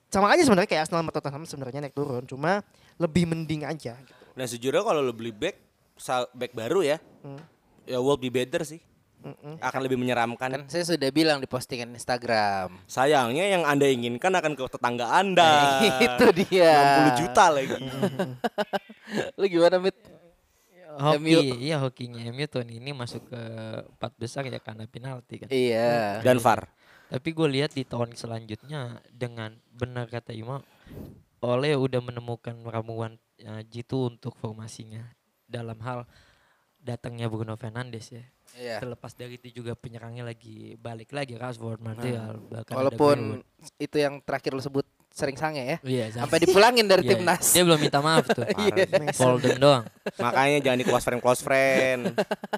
sama aja sebenarnya kayak Arsenal sama Tottenham sebenarnya naik turun, cuma lebih mending aja gitu. Nah sejujurnya kalau lo beli back, sa- back baru ya, Hmm. ya will be better sih. Mm-mm. Akan lebih menyeramkan. Kan saya sudah bilang di postingan Instagram. Sayangnya yang anda inginkan akan ke tetangga anda. *laughs* Itu dia. 60 juta lagi. *laughs* Lu gimana, Mit? Hoki, MU. iya hokinya MU tahun ini masuk ke empat besar ya karena penalti kan. Iya. Dan VAR. Tapi gue lihat di tahun selanjutnya dengan benar kata Ima, Ole udah menemukan ramuan uh, jitu untuk formasinya dalam hal datangnya Bruno Fernandes ya. Iya. Terlepas dari itu juga penyerangnya lagi balik lagi Rashford, Martial, bahkan ada Walaupun itu yang terakhir lu sebut sering sange ya. Iya, Sampai dipulangin dari Iya, timnas. Dia belum minta maaf tuh. *laughs* Iya. Folden doang. Makanya jangan di close friend close friend.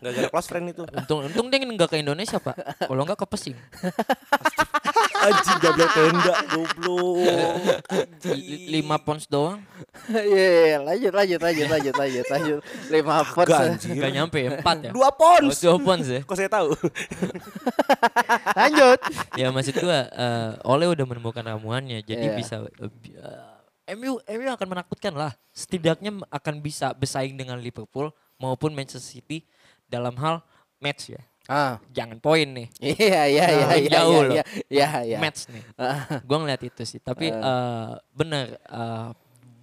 Gak ada close friend itu. Untung untung dia nggak ke Indonesia, Pak. Kalau nggak ke Pesing. *laughs* Anjing gablek tenda goblok. Li- Lima pounds doang. *laughs* Iya, iya, lanjut, lanjut, lanjut, lanjut, lanjut, lanjut. Lima pounds. Gak nyampe ya, empat ya. Dua Oh, pounds. dua pounds ya. *laughs* Kok saya tahu? *laughs* Lanjut. ya maksud gua eh, Ole udah menemukan ramuannya jadi Iya. bisa lebih, eh, MU MU akan menakutkan lah setidaknya akan bisa bersaing dengan Liverpool maupun Manchester City dalam hal match ya Ah, jangan poin nih *laughs* iya, iya, iya, Nah, iya, jauh iya, loh. iya, iya, iya. match nih Ah, gua ngeliat itu sih tapi eh, bener eh,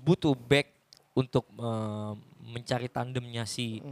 butuh back untuk eh, mencari tandemnya si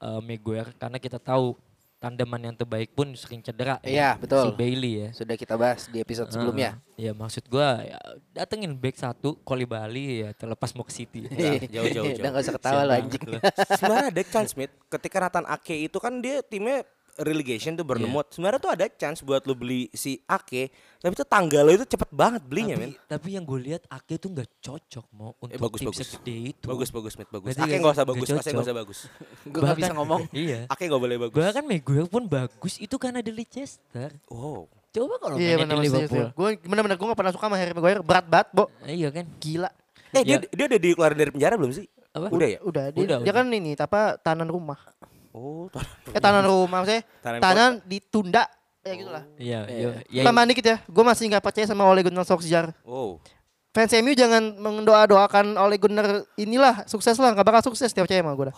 eh, Maguire karena kita tahu tandeman yang terbaik pun sering cedera ya. Iya, betul. si Bailey ya Sudah kita bahas di episode sebelumnya. Heeh. ya maksud gua ya, datengin back satu Koli Bali ya terlepas mau ke City. *laughs* Jauh, jauh, jauh, Udah gak usah ketawa lah anjing. Sebenarnya ada chance, Mit. Ketika Nathan Ake itu kan dia timnya relegation tuh Bournemouth. Sebenarnya tuh ada chance buat lu beli si Ake, tapi tuh tanggal lo itu cepet banget belinya, tapi, men. tapi yang gue lihat Ake tuh nggak cocok mau untuk Eh, bagus, tim bagus. segede itu. Bagus, bagus, Mit, bagus. Berarti Ake nggak- nggak usah nggak bagus, Ake nggak usah bagus. *laughs* Gue gak bisa ngomong. *laughs* iya. Ake nggak boleh bagus. Bahkan Maguire pun bagus itu karena di Leicester. Wow. Coba kalau Iya mainnya di Liverpool. Gue benar-benar gue gak pernah suka sama Harry Maguire. Berat banget, Bo. Iya kan? Gila. Eh dia Ya. dia udah dikeluarin dari penjara belum sih? Apa? Udah ya? Udah, dia, Udah, dia udah. kan ini apa tahanan rumah. Oh, *laughs* Eh tahanan rumah maksudnya Tahanan tahanan ditunda. Ya gitu lah. Iya, Iya. iya. Ya, Tambahan dikit ya. Gue masih nggak percaya sama Ole Gunnar Solskjaer. wow. Fans MU jangan mendoa-doakan Ole Gunnar inilah sukses lah. Gak bakal sukses dia percaya sama gue dah.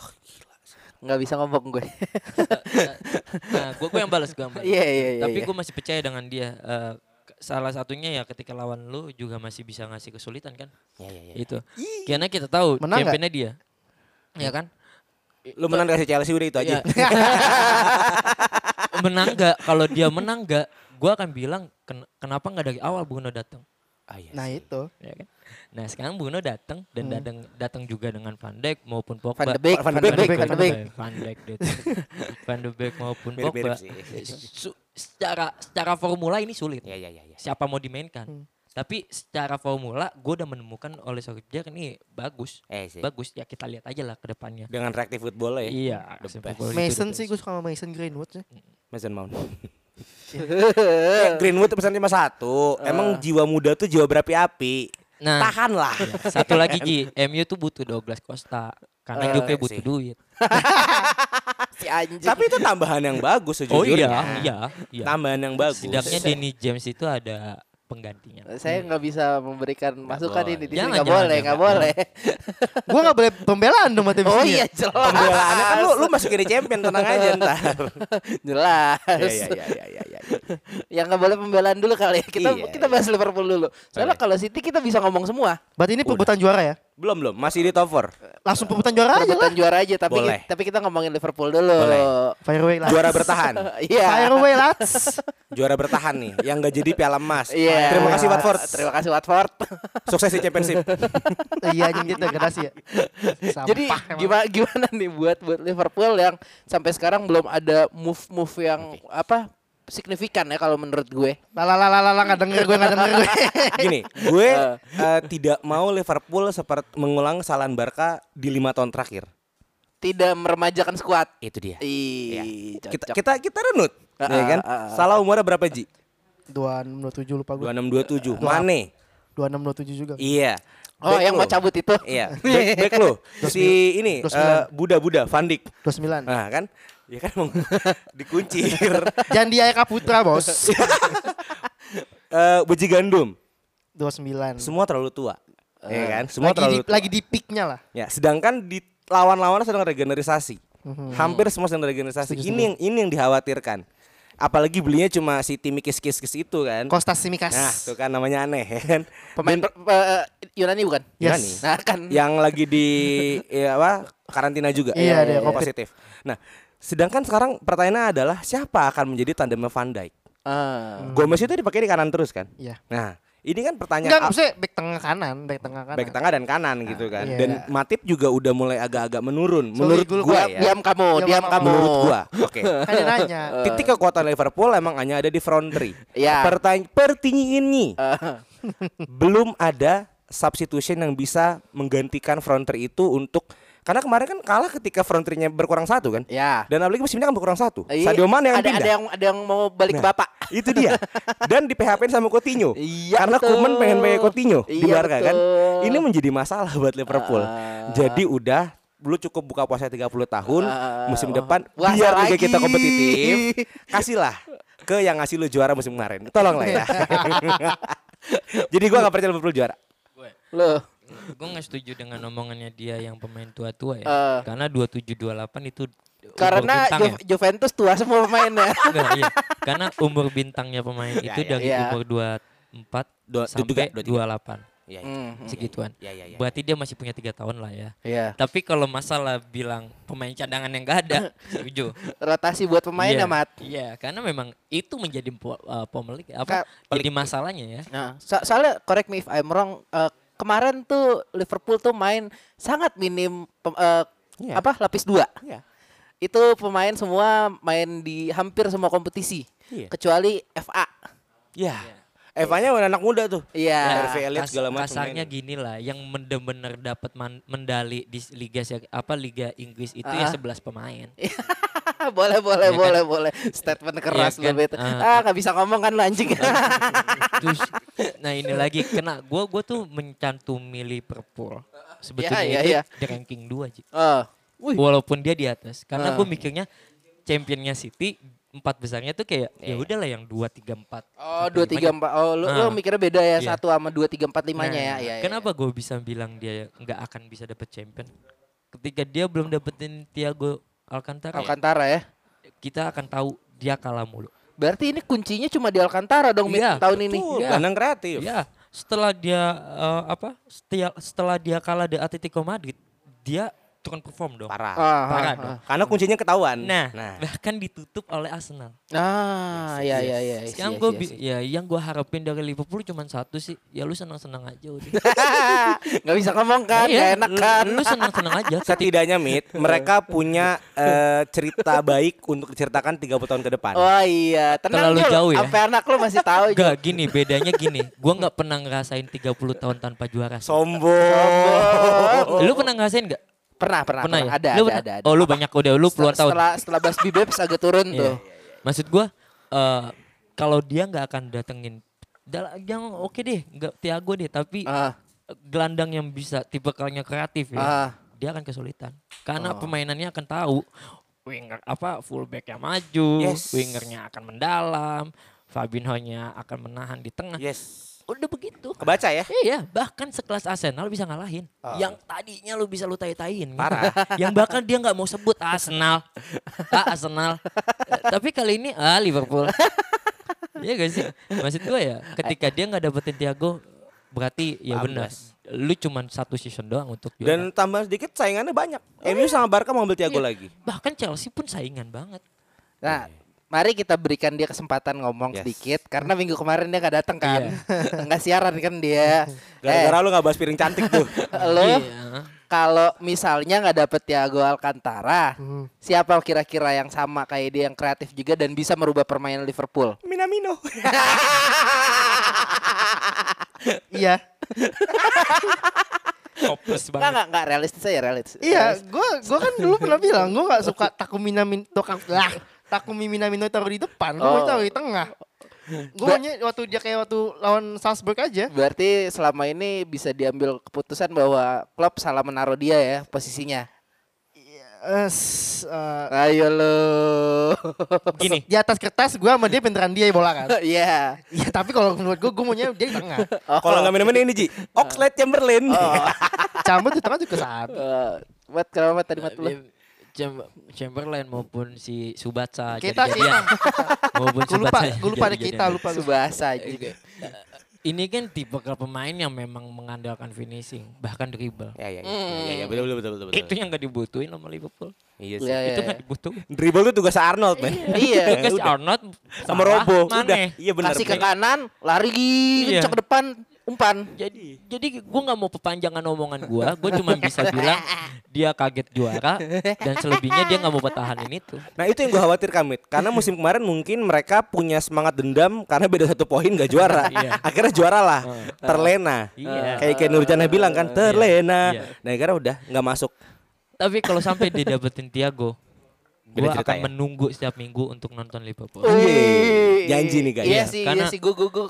Gak bisa ngomong gue. *laughs* nah, gue gue yang balas gue. Iya, iya, iya. Tapi iya. gue masih percaya dengan dia. Eh, salah satunya ya ketika lawan lu juga masih bisa ngasih kesulitan kan. Ya, ya, ya. Itu. Karena kita tahu Menang championnya dia. Ya kan? Lu menang kasih Chelsea udah itu aja. Iya. *laughs* menang nggak? Kalau dia menang nggak, gue akan bilang "Ken- kenapa nggak dari awal Bruno datang? Ah, iya Nah sih. itu. Ya kan? Nah sekarang Bruno datang dan datang datang juga dengan Van Dijk maupun Pogba. Van de Beek, Van Van de de Beek, Beek, Van de Beek. Van Dijk deh. Van de Beek maupun Pogba. secara secara formula ini sulit. Iya iya iya. iya. Siapa mau dimainkan? Tapi secara formula gue udah menemukan oleh Solskjaer ini bagus. Eh sih. Bagus ya kita lihat aja lah ke depannya. Dengan reactive football ya. Iya, Mason sih gue suka sama Mason Greenwood sih. Mason Mount. Ya, *laughs* Greenwood pesan cuma satu. Emang jiwa muda tuh jiwa berapi-api. Nah, Tahan lah. ya, satu lagi Ji, MU tuh butuh Douglas Costa karena Eh, hidupnya sih. butuh duit. *laughs* Si anjing. Tapi itu tambahan yang bagus Oh sejujurnya. iya, iya, iya. Tambahan yang bagus. Setidaknya Danny James itu ada penggantinya. saya nggak bisa memberikan masukan boleh. ini di sini Jangan, nggak boleh nggak boleh *laughs* gue gak boleh pembelaan dong sama tim oh iya ya. jelas Pembelaannya kan lu lu masukin di champion tenang aja ntar. *laughs* jelas Iya iya iya iya iya. iya. yang nggak boleh pembelaan dulu kali ya kita Iya, kita bahas Liverpool dulu soalnya kalau City kita bisa ngomong semua Berarti ini perebutan juara ya? Belum belum, masih di top 4. Langsung perebutan juara aja perebutan lah. juara aja tapi Boleh. tapi kita ngomongin Liverpool dulu Boleh. Fire away lah. Juara bertahan. *laughs* iya Fire away lads. *laughs* Juara bertahan nih yang gak jadi piala emas. Iya. Terima kasih Watford. Terima kasih Watford. *laughs* Sukses di championship. iya anjing gitu degradasi ya. Sampah Jadi emang. gimana gimana nih buat buat Liverpool yang sampai sekarang belum ada move-move yang apa signifikan ya kalau menurut gue. Lala lala lala nggak denger gue nggak denger gue. *laughs* Gini, gue eh, tidak mau Liverpool seperti mengulang kesalahan Barca di lima tahun terakhir. Tidak meremajakan skuad. Itu dia. Ih, Kita cocok. kita kita runut, Ah, ya kan? ah, ah. Salah umurnya berapa Ji? Dua enam dua tujuh lupa gue. 2627. Mane. Dua enam dua tujuh juga. Iya. Oh, Back yang lo. mau cabut itu. Iya. Back, back lo. *laughs* Si ini Dua eh. Buda Buda Van Dijk. Dua sembilan. Nah, kan? Ya kan emang dikuncir. *laughs* Jangan di Ayaka Putra bos. *laughs* Eh Beji Gandum. Dua sembilan. Semua terlalu tua. Ya kan? Semua lagi di, terlalu tua. lagi di peaknya lah. Ya, sedangkan di lawan-lawannya sedang regenerasi. Mhm. Hampir semua sedang regenerasi. Setuju, ini yang ini yang dikhawatirkan. Apalagi belinya cuma si Timi Kis-Kis itu kan. Kostas Simikas. Nah, tuh kan namanya aneh ya kan. Pemain Dan per- eh, Yunani bukan? Yes. Yunani. Nah, kan yang lagi di *laughs* ya apa? karantina juga. Iya, dia yang COVID. positif. Nah, sedangkan sekarang pertanyaannya adalah siapa akan menjadi tandemnya Van Dijk? Ah. Gomez itu dipakai di kanan terus kan? Iya. Nah, ini kan pertanyaan Enggak, ah, maksudnya back tengah kanan, back tengah kanan. baik tengah dan kanan gitu kan. Iya. Dan Matip juga udah mulai agak-agak menurun Sorry, menurut gua diam, ya. diam kamu, Diam diam kamu. Menurut gua. Oke. *laughs* Kan dia nanya. *laughs* Titik kekuatan Liverpool emang hanya ada di front three. Iya. Pertanyaan ini Ah. *laughs* belum ada substitution yang bisa menggantikan front three itu untuk karena kemarin kan kalah ketika front three-nya berkurang satu kan. Ya. Dan apalagi musim ini kan berkurang satu. Iya, Sadio Mane yang ada, pindah. ada yang ada yang mau balik ke Nah, bapak. Itu dia. Dan di PHP sama Coutinho. *laughs* Iya, Karena betul. Koeman pengen pakai Coutinho di Iya, Barca kan. Ini menjadi masalah buat Liverpool. Ah. Jadi udah lu cukup buka puasa 30 tahun Ah. musim depan Puasa biar liga lagi. kita kompetitif. *laughs* Kasihlah ke yang ngasih lu juara musim kemarin. Tolonglah ya. *laughs* Jadi gua gak percaya Liverpool juara. Loh. Gue nggak setuju dengan omongannya dia yang pemain tua-tua ya. Eh. Karena 27-28 itu Karena bintang Ju- ya. Juventus tua semua pemainnya. *laughs* Enggak, iya. Karena umur bintangnya pemain itu ya, dari ya. umur 24 Dua- sampai dua- dua- 28 Iya. Hmm. segituan. Iya iya iya. Berarti dia masih punya tiga tahun lah ya. Iya. Tapi kalau masalah bilang pemain cadangan yang gak ada, *laughs* setuju. Rotasi buat pemain Iya, ya, Mat. Iya, karena memang itu menjadi uh, pemelik apa? Ka- Jadi masalahnya ya. Nah, so- soalnya correct me if I'm wrong, eh, kemarin tuh Liverpool tuh main sangat minim pem- eh, Iya. apa lapis dua. Iya. Itu pemain semua main di hampir semua kompetisi Iya. kecuali FA. Iya. Evanya udah anak muda tuh. Iya. RV Elite kas- segala macam kasarnya gini lah, yang bener-bener dapat mendali di liga apa liga Inggris itu ya Ah. 11 pemain. *laughs* boleh boleh Iya kan? boleh boleh. Statement keras Iya kan? itu. Ah. Ah, nggak bisa ngomong kan lu anjing. Terus, nah ini lagi kena gua gua tuh mencantumi Liverpool. Sebetulnya Iya, iya, itu iya. di ranking 2 Ji. Oh. Wih. Walaupun dia di atas. Karena Ah. gue mikirnya championnya City empat besarnya tuh kayak ya udahlah yang 2 3 4. Oh, dua tiga empat. Oh, lu, lu Ah. mikirnya beda ya Iya. satu sama dua tiga empat limanya ya. Nah, Iya, iya, kenapa gue bisa bilang dia nggak akan bisa dapet champion? Ketika dia belum dapetin Thiago Alcantara, Alcantara ya. kita akan tahu dia kalah mulu. Berarti ini kuncinya cuma di Alcantara dong Iya, tahun ini. Tuh, Iya. gelandang kreatif. Ya, setelah dia eh, apa? Setia, setelah dia kalah di Atletico Madrid, dia turun perform dong. Parah. Ah, Parah ah, dong. ah. Karena kuncinya ketahuan. Nah, nah. bahkan ditutup oleh Arsenal. Ah, ya ya ya. I see, Yang gue I see. ya yang gue harapin dari Liverpool cuma satu sih, ya lu senang-senang aja udah. *laughs* Nggak bisa ngomong kan, Iya, nggak enak lu- kan. Lu senang-senang aja. *laughs* Setidaknya Mit, *laughs* mereka punya eh, cerita baik untuk diceritakan 30 tahun ke depan. Oh iya, tenang Terlalu Jul. jauh ya. Sampai anak lu masih tahu. Gak gini, bedanya gini. Gue nggak pernah ngerasain 30 tahun tanpa juara. Sombong. Lu pernah ngerasain gak? Pernah, pernah, Pernah pernah. ya? Ada, Lu ada, pernah? ada, ada. Oh lu banyak udah, lu puluhan tahun. Setelah setelah Basbi Babes agak turun *laughs* Iya. tuh. Maksud gue, eh kalau dia nggak akan datengin, yang oke deh, nggak Tiago deh, tapi Ah, gelandang yang bisa tipe kalnya kreatif ya, ah. dia akan kesulitan. Karena Oh. pemainannya akan tahu winger apa fullbacknya maju, Yes. wingernya akan mendalam, Fabinho-nya akan menahan di tengah. Yes. Udah begitu. Kebaca ya? Iya, bahkan sekelas Arsenal bisa ngalahin. Yang tadinya lu bisa lu tai-taiin. gitu. Parah. *laughs* Yang bahkan dia nggak mau sebut Arsenal. ah, Arsenal. Eh, Tapi kali ini ah Liverpool. *laughs* Iya gak sih? Maksud gue ya, ketika dia nggak dapetin Thiago, berarti ya benar. Lu cuman satu season doang untuk juara. Dan tambah sedikit saingannya banyak. MU sama Barca mau ambil Thiago Iya. lagi. bahkan Chelsea pun saingan banget. Nah, mari kita berikan dia kesempatan ngomong Yes. sedikit karena minggu kemarin dia nggak datang kan. Iya. *laughs* Nggak siaran kan dia. Gara-gara lu gak bahas piring cantik tuh. *laughs* eh, lo Iya. kalau misalnya nggak dapet Thiago Alcantara, Hmm. siapa kira-kira yang sama kayak dia yang kreatif juga dan bisa merubah permainan Liverpool? *laughs* Minamino. Iya. Hopeless Nggak banget. nggak nggak realistis aja realistis. Iya, gua gua kan dulu pernah bilang gua nggak suka Takumi Minamino lah. Takumi Minamino taruh di depan, Oh. taruh di tengah. Gua maunya waktu dia kayak waktu lawan Salzburg aja. Berarti selama ini bisa diambil keputusan bahwa Klopp salah menaruh dia ya posisinya. Eh, s- eh, Ayo lo. Gini, di atas kertas gua sama dia beneran dia bola kan. *laughs* Iya. Iya, tapi kalau menurut gua gua maunya dia di tengah. Kalau nggak minum ini Ji, Oxlade Chamberlain. Cabut di tengah juga saat. Eh, Buat kenapa tadi mat lu? Cham- Chamberlain maupun si Subatsa Kita jadi-jadian. maupun Gue lupa, gue lupa ada kita lupa. Subasa aja. Eh, Ini kan tipe pemain yang memang mengandalkan finishing, bahkan dribble. Ya ya ya. Ya, ya, betul betul betul betul. betul. Itu yang gak dibutuhin sama Liverpool. Iya sih. Iya, iya, itu iya. gak dibutuhin. Dribble tuh tugas Arnold, men. *laughs* Iya. Tugas. Arnold Sama Robo. Mane. Udah. Iya benar. Kasih ke kanan, lari Iya. ke depan, umpan. Jadi jadi gue nggak mau perpanjangan omongan gue, gue cuma bisa bilang dia kaget juara dan selebihnya dia nggak mau pertahanin itu. Nah itu yang gue khawatirkan Mit Karena musim kemarin mungkin mereka punya semangat dendam Karena beda satu poin gak juara *laughs* Iya. Akhirnya juara lah Terlena Iya. Kayak kayak Nurjana bilang kan Terlena Iya. Nah akhirnya udah gak masuk Tapi kalau sampai dia dapetin Thiago, gue akan ya? menunggu setiap minggu untuk nonton Liverpool. Janji nih, guys. Iya Iya, sih, karena- iya sih. Gue gue gue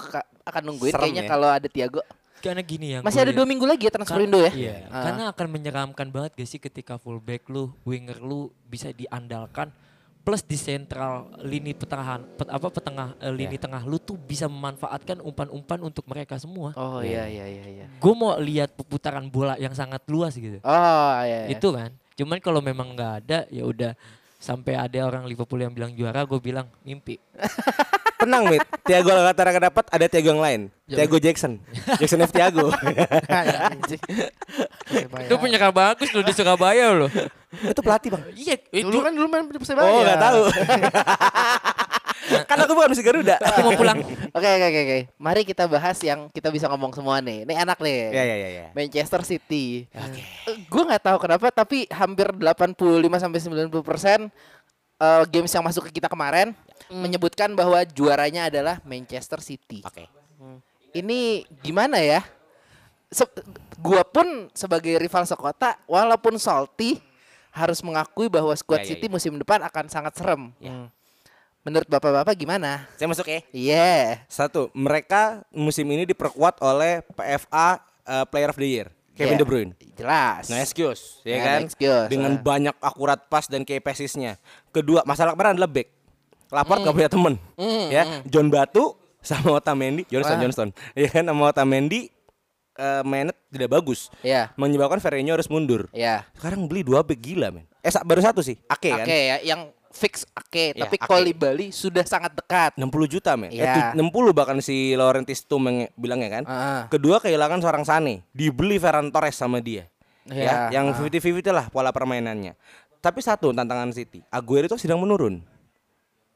akan nungguin Serem kayaknya ya. kalau ada Tiago. Karena gini yang Masih ada dua minggu lagi ya transfer Indo ya. Iya, Ah. karena akan menyeramkan banget gak sih ketika fullback lu, winger lu bisa diandalkan plus di sentral lini pertahanan pet- apa petengah eh, lini tengah lu tuh bisa memanfaatkan umpan-umpan untuk mereka semua. Oh iya iya iya iya. Gue mau lihat putaran bola yang sangat luas gitu. Oh iya. iya. Itu kan. Cuman kalau memang nggak ada ya udah sampai ada orang Liverpool yang bilang juara, gue bilang mimpi. *laughs* Tenang Mit Tiago Alcantara gak dapat Ada Tiago yang lain Tiago Jackson Jackson F Tiago. *laughs* Itu penyerang bagus loh di Surabaya loh. Itu pelatih bang Iya, itu Dulu kan dulu main di Persebaya. Oh gak tahu *laughs* *laughs* Kan aku bukan musik Garuda *laughs* aku mau pulang. Oke oke oke oke. Mari kita bahas yang kita bisa ngomong semua nih. Ini enak nih. Ya ya ya ya Manchester City. Gue nggak tahu kenapa tapi hampir 85 sampai 90 persen eh, games yang masuk ke kita kemarin menyebutkan bahwa juaranya adalah Manchester City. Oke Ini gimana ya? Se- gua pun sebagai rival sekota, walaupun salty, harus mengakui bahwa squad Ya, ya, City ya. musim depan akan sangat serem. Ya. Menurut bapak-bapak gimana? Saya masuk ya Iya. Satu Mereka musim ini diperkuat oleh PFA eh, Player of the Year Kevin Iya. De Bruyne Jelas. No excuse, ya No kan? excuse, Dengan ah. banyak akurat pas dan key passesnya. Kedua, masalah kemarin adalah back. Laporte gak punya temen, Hmm, ya. John Batu sama Otamendi, Johnston Wah. Johnston, ya kan sama Otamendi eh, mainnya tidak bagus, Iya. menyebabkan Ferreño harus mundur. Iya. Sekarang beli dua back gila, men. Eh baru satu sih, Ake Oke kan. ya, yang fix oke, Ya, tapi. Koli Bali sudah sangat dekat. 60 juta men. Eh, Iya. tu- 60 bahkan si Laurentis Tum yang bilangnya kan. Ah. Kedua kehilangan seorang Sane, dibeli Ferran Torres sama dia. Iya, ya, yang ah. 50-50 lah pola permainannya. Tapi satu tantangan City, Aguero itu sedang menurun.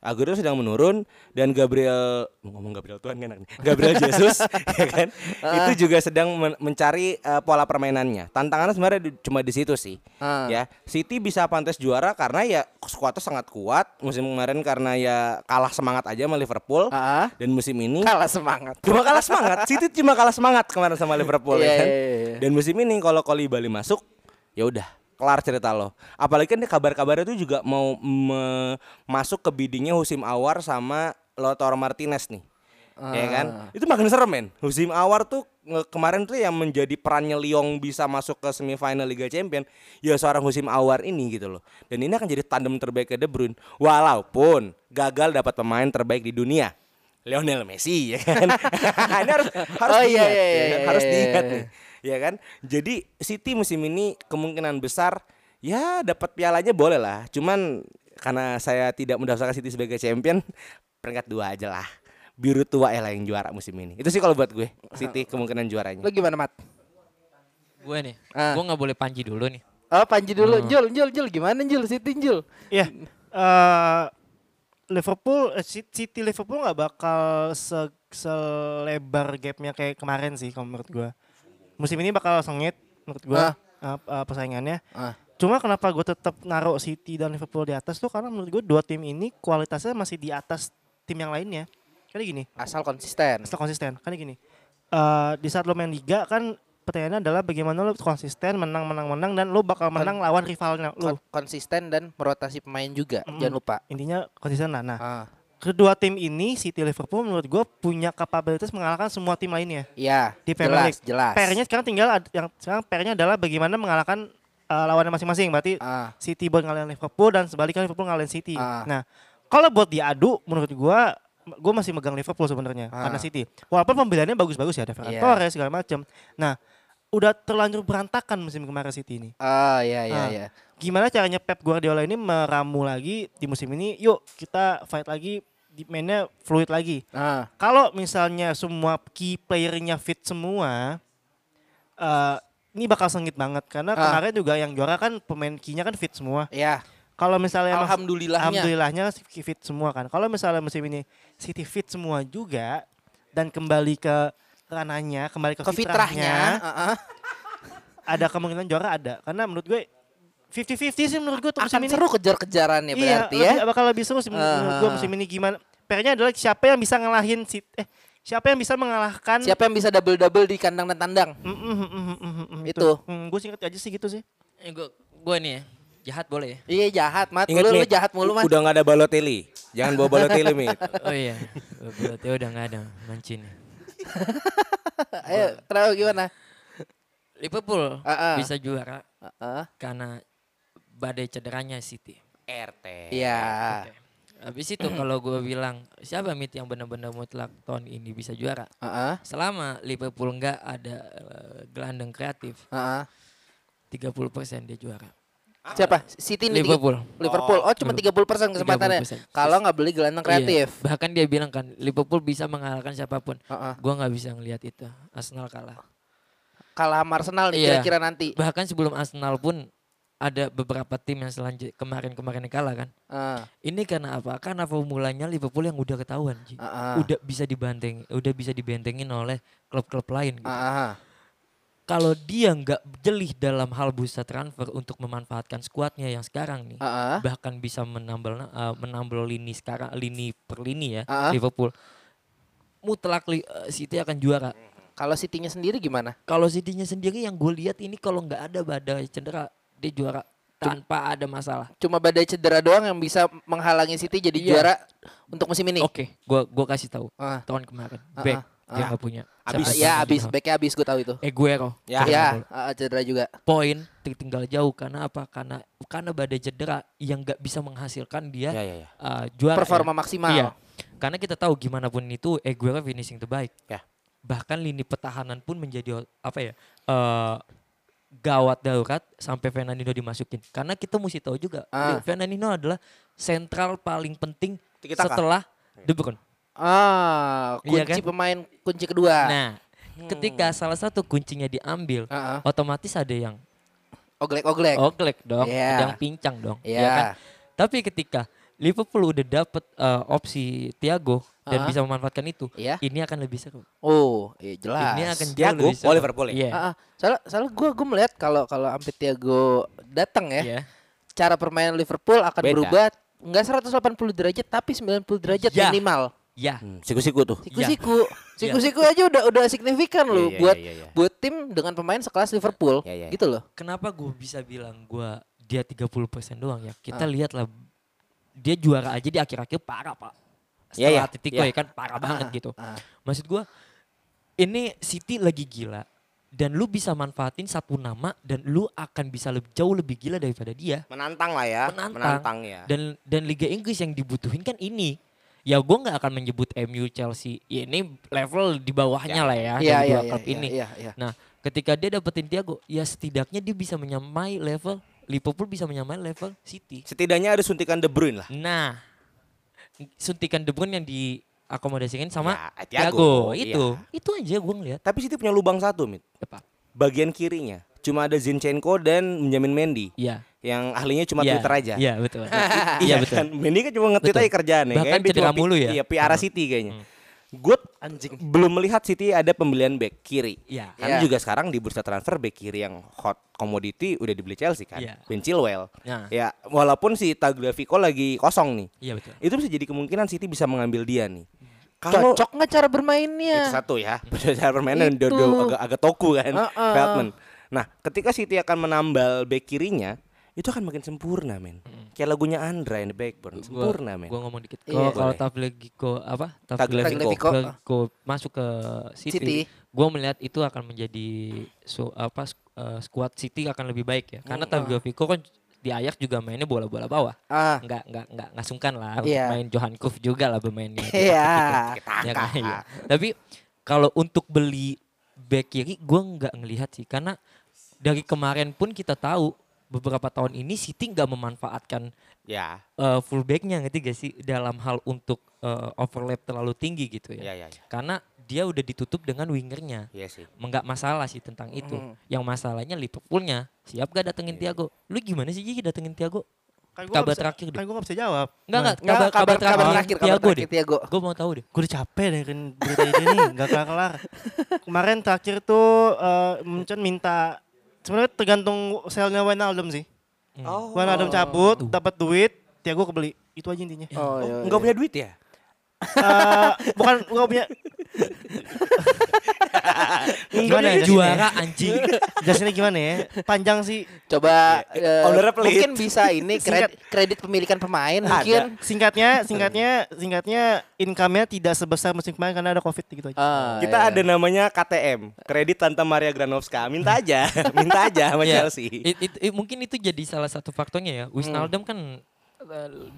Aguero sedang menurun dan Gabriel ngomong Gabriel Tuhan kan enak nih. Gabriel Jesus *laughs* ya kan itu juga sedang men- mencari eh, pola permainannya. Tantangannya sebenarnya di- cuma di situ sih. Ah. Ya, City bisa pantas juara karena ya skuadnya sangat kuat. Musim kemarin karena ya kalah semangat aja sama Liverpool. Ah. Dan musim ini Kalah semangat. cuma kalah semangat. City cuma kalah semangat kemarin sama Liverpool Iya, ya kan. iya, iya. Dan musim ini kalau Koli Bali masuk, ya udah kelar cerita lo. Apalagi kan dia kabar-kabarnya itu juga mau me- masuk ke biddingnya Husim Awar sama Lautaro Martinez nih. Ya kan? Itu makin serem men. Husim Awar tuh kemarin tuh yang menjadi perannya Lyon bisa masuk ke semifinal Liga Champion ya seorang Husim Awar ini gitu loh. Dan ini akan jadi tandem terbaik ke De Bruyne walaupun gagal dapat pemain terbaik di dunia. Lionel Messi ya kan. *laughs* ini harus harus Oh, iya, diingat, iya, ya iya, iya, harus iya, diingat iya. nih. Ya kan? Jadi City musim ini kemungkinan besar ya dapat pialanya boleh lah. Cuman karena saya tidak mendaftarkan City sebagai champion, peringkat dua aja lah. Biru tua lah yang juara musim ini. Itu sih kalau buat gue, City kemungkinan juaranya. Lo gimana, Mat? Gue nih, Ah. gue nggak boleh panji dulu nih. Oh, Panji dulu. Jul, Jul, Jul. Gimana, Jul? Siti, Jul. Iya. eh, Liverpool eh, Ci- City Liverpool nggak bakal se selebar gapnya kayak kemarin sih kalau menurut gua. Musim ini bakal sengit menurut gua eh, eh, persaingannya. Ah. Cuma kenapa gue tetap naruh City dan Liverpool di atas tuh karena menurut gue dua tim ini kualitasnya masih di atas tim yang lainnya. Karena gini, Asal konsisten. asal konsisten. Karena gini, eh, di saat lo main liga kan pertanyaannya adalah bagaimana lo konsisten menang menang menang dan lo bakal menang lawan rivalnya lo. Kon- konsisten dan merotasi pemain juga. Mm. Jangan lupa. Intinya konsisten lah. Nah, Ah. Kedua tim ini City Liverpool menurut gue punya kapabilitas mengalahkan semua tim lainnya Iya, di Premier jelas, League. jelas. PR-nya sekarang tinggal yang sekarang PR-nya adalah bagaimana mengalahkan uh, lawannya masing-masing. Berarti Ah. City buat ngalahin Liverpool dan sebaliknya Liverpool ngalahin City. Ah. Nah, kalau buat diadu menurut gua gue masih megang Liverpool sebenarnya Ah. karena City. Walaupun pembeliannya bagus-bagus ya ada Ferran Iya. Torres segala macam. Nah, udah terlanjur berantakan musim kemarin City ini. Ah, iya, iya, Ah. iya. Gimana caranya Pep Guardiola ini meramu lagi di musim ini? Yuk kita fight lagi di mainnya fluid lagi. Ah, Kalau misalnya semua key playernya fit semua, eh ini bakal sengit banget karena Ah. kemarin juga yang juara kan pemain key-nya kan fit semua. iya. Kalau misalnya Alhamdulillahnya. alhamdulillahnya fit semua kan. Kalau misalnya musim ini City fit semua juga dan kembali ke ranahnya, kembali ke, Ke fitrahnya. fitrahnya, ah, ah. ada kemungkinan juara ada. Karena menurut gue 50-50 sih menurut gue untuk musim Akan ini. seru kejar-kejarannya iya, berarti ya. lebih- bakal lebih seru sih menurut gue Ah. musim ini gimana. PR-nya adalah siapa yang bisa ngalahin si eh siapa yang bisa mengalahkan Siapa yang bisa double-double di kandang dan tandang? Mm, mm, mm, mm, mm, mm, Itu. Hmm, gue singkat aja sih gitu sih. Eh, gue, gue nih ya, jahat boleh ya? Iya jahat, Mat. Ingat Lu, lu jahat mulu, Mat. Udah nggak ada Balotelli. Jangan bawa Balotelli, Mit. *laughs* Oh iya, berarti udah nggak ada mancin. *laughs* Ayo, kenapa gimana? Liverpool Ah, ah. bisa juara Ah, ah. karena badai cederanya City. RT. Iya. Habis itu kalau gue bilang siapa mit yang benar-benar mutlak tahun ini bisa juara? Ah. Selama Liverpool nggak ada eh, gelandang kreatif, ah. 30% dia juara. Siapa? City ini tiga- Liverpool. Liverpool. Oh, cuma 30% kesempatannya. 30%. Kalau nggak beli gelandang kreatif. Iya, bahkan dia bilang kan Liverpool bisa mengalahkan siapa pun. Ah. Gua nggak bisa ngelihat itu. Arsenal kalah. Kalah sama Arsenal nih Iya. kira-kira nanti. Bahkan sebelum Arsenal pun ada beberapa tim yang selanjut kemarin-kemarin kalah kan. Ah, Ini karena apa? Karena formulanya Liverpool yang udah ketahuan, Ji. ah, ah. Udah bisa dibanteng, udah bisa dibentengin oleh klub-klub lain. gitu. Ah, ah. Kalau dia nggak jeli dalam hal bursa transfer untuk memanfaatkan skuadnya yang sekarang nih, Ah, ah. bahkan bisa menambal uh, menambal lini sekarang lini per lini ya Ah, ah. Liverpool. Mutlak uh, City akan juara. Kalau City-nya sendiri gimana? Kalau City-nya sendiri yang gue lihat ini kalau nggak ada badai cedera dia juara tanpa ada masalah. Cuma badai cedera doang yang bisa menghalangi City jadi Iya. juara untuk musim ini. Oke, gua gua kasih tahu. Ah. Tahun kemarin Ah, back ah, dia ah. nggak punya. Abis. Siapa ya abis, backnya abis gue tahu itu. Eguero. Ya. Ya, ah, cedera juga. Poin tertinggal jauh karena apa? Karena karena badai cedera yang nggak bisa menghasilkan dia Ya, ya, ya. uh, juara. Performa ya. maksimal. Iya. Karena kita tahu gimana pun itu Aguero finishing terbaik. Ya. Bahkan lini pertahanan pun menjadi apa ya? eh, gawat darurat sampai Fernandinho dimasukin. Karena kita mesti tahu juga Ah. Fernandinho adalah sentral paling penting Tiki-taka. setelah De Bruyne. Ah, kunci Iya kan? pemain kunci kedua. Nah, ketika salah satu kuncinya diambil, ah. otomatis ada yang Oglek-oglek. oglek dong, Iya. yang pincang dong. Iya. ya kan? Tapi ketika Liverpool udah dapet eh, opsi Thiago dan Ah. bisa memanfaatkan itu, Iya. ini akan lebih seru. Oh, iya jelas. Ini akan jauh Thiago? lebih seru. Oh, Liverpool ya? Iya. Ah, ah. soalnya soalnya gue gue melihat kalau kalau sampai Thiago datang ya, Iya. cara permainan Liverpool akan Beda. berubah enggak 180 derajat tapi 90 derajat Ya. minimal. Ya. Hmm, siku-siku tuh. Siku-siku, siku-siku aja udah udah signifikan Iya, loh iya, buat iya, iya. buat tim dengan pemain sekelas Liverpool. Iya, iya. Gitu loh. Kenapa gue bisa bilang gue dia 30% doang ya? Kita Ah. lihat lah dia juara aja di akhir-akhir parah pak. Iya, Setelah iya, Atletico iya. ya kan parah banget Ah, gitu. ah. Maksud gue ini City lagi gila dan lu bisa manfaatin satu nama dan lu akan bisa lebih jauh lebih gila daripada dia. Menantang lah ya. Menantang. ya. Dan dan Liga Inggris yang dibutuhin kan ini. Ya gue nggak akan menyebut MU Chelsea. Ya, ini level di bawahnya lah ya, Iya dari iya dua iya klub iya, ini. iya, iya. Nah, ketika dia dapetin Thiago, ya setidaknya dia bisa menyamai level Liverpool bisa menyamai level City. Setidaknya ada suntikan De Bruyne lah. Nah, suntikan De Bruyne yang diakomodasikan sama Ya, Thiago, Thiago, itu. Itu aja gue ngeliat. Tapi City punya lubang satu, Mit. Apa? Bagian kirinya cuma ada Zinchenko dan Benjamin Mendy Iya. yang ahlinya cuma Iya, Twitter aja. Iya, betul. *laughs* Iya Iya, betul. kan? Mendy kan cuma nge-tweet aja kerjaan ya. Bahkan cedera mulu ya? Iya, PR Hmm. City kayaknya. Hmm. Gue Anjing. belum melihat City ada pembelian back kiri. Iya. Karena Iya. juga sekarang di bursa transfer back kiri yang hot commodity udah dibeli Chelsea kan. Iya. Ben Chilwell. Nah. Ya, walaupun si Tagliafico lagi kosong nih. Iya, betul. Itu bisa jadi kemungkinan City bisa mengambil dia nih. Kalau Cocok nggak cara itu bermainnya? satu ya, cara permainan Itu. do- do- agak agak toku kan, Uh-uh. Feldman. Nah, ketika City akan menambal back kirinya, itu akan makin sempurna, men. Kayak lagunya Andra yang the backbone, sempurna, men. Gue ngomong dikit. Iya. Kalau kalau Boleh. Tagliafico apa? Tagliafico. Tagliafico masuk ke City. City. Gue melihat itu akan menjadi su- apa eh, skuad City akan lebih baik ya. Karena Tagliafico kan di Ajax juga mainnya bola-bola bawah. Ah, Nggak nggak nggak nggak sungkan lah Iya. main Johan Cruyff juga lah bermainnya. *laughs* Iya. *laughs* Ya kan? Iya. Tapi kalau untuk beli back kiri gue nggak ngelihat sih karena dari kemarin pun kita tahu beberapa tahun ini City nggak memanfaatkan Ya, uh, fullbacknya ngerti gak sih dalam hal untuk uh, overlap terlalu tinggi gitu ya, ya. ya, ya. Karena dia udah ditutup dengan wingernya. Iya sih. Enggak masalah sih tentang itu. Hmm. Yang masalahnya Liverpoolnya siap gak datengin Thiago? Lu gimana sih Gigi datengin Thiago? Kan Kabar nggak bisa- terakhir deh. Kan gue gak bisa jawab. Enggak enggak Nggak, kabar, kabar, terakhir, terakhir, kabar terakhir deh. Thiago. Gue mau tahu deh. Gue udah capek dengerin berita ini nih, gak kelar-kelar. Kemarin terakhir tuh uh, Munchen minta sebenarnya tergantung selnya Wijnaldum sih. Oh. Wijnaldum cabut, dapat duit, Tiago kebeli. Itu aja intinya. Oh, iya, Enggak iya. punya duit ya? Eh, bukan bukan punya gimana ya Juara anjing. Jelasinnya gimana ya? Panjang sih. Coba Iya, pelit. mungkin bisa ini kredit, kredit pemilikan pemain mungkin. Singkatnya, singkatnya, singkatnya income-nya tidak sebesar musim kemarin karena ada covid gitu aja. Ah, Kita iya. ada namanya KTM, kredit Tante Maria Granovska. Minta aja, *laughs* minta aja sama Ya, Chelsea. it- it- it- mungkin itu jadi salah satu faktornya ya. Wijnaldum kan eh,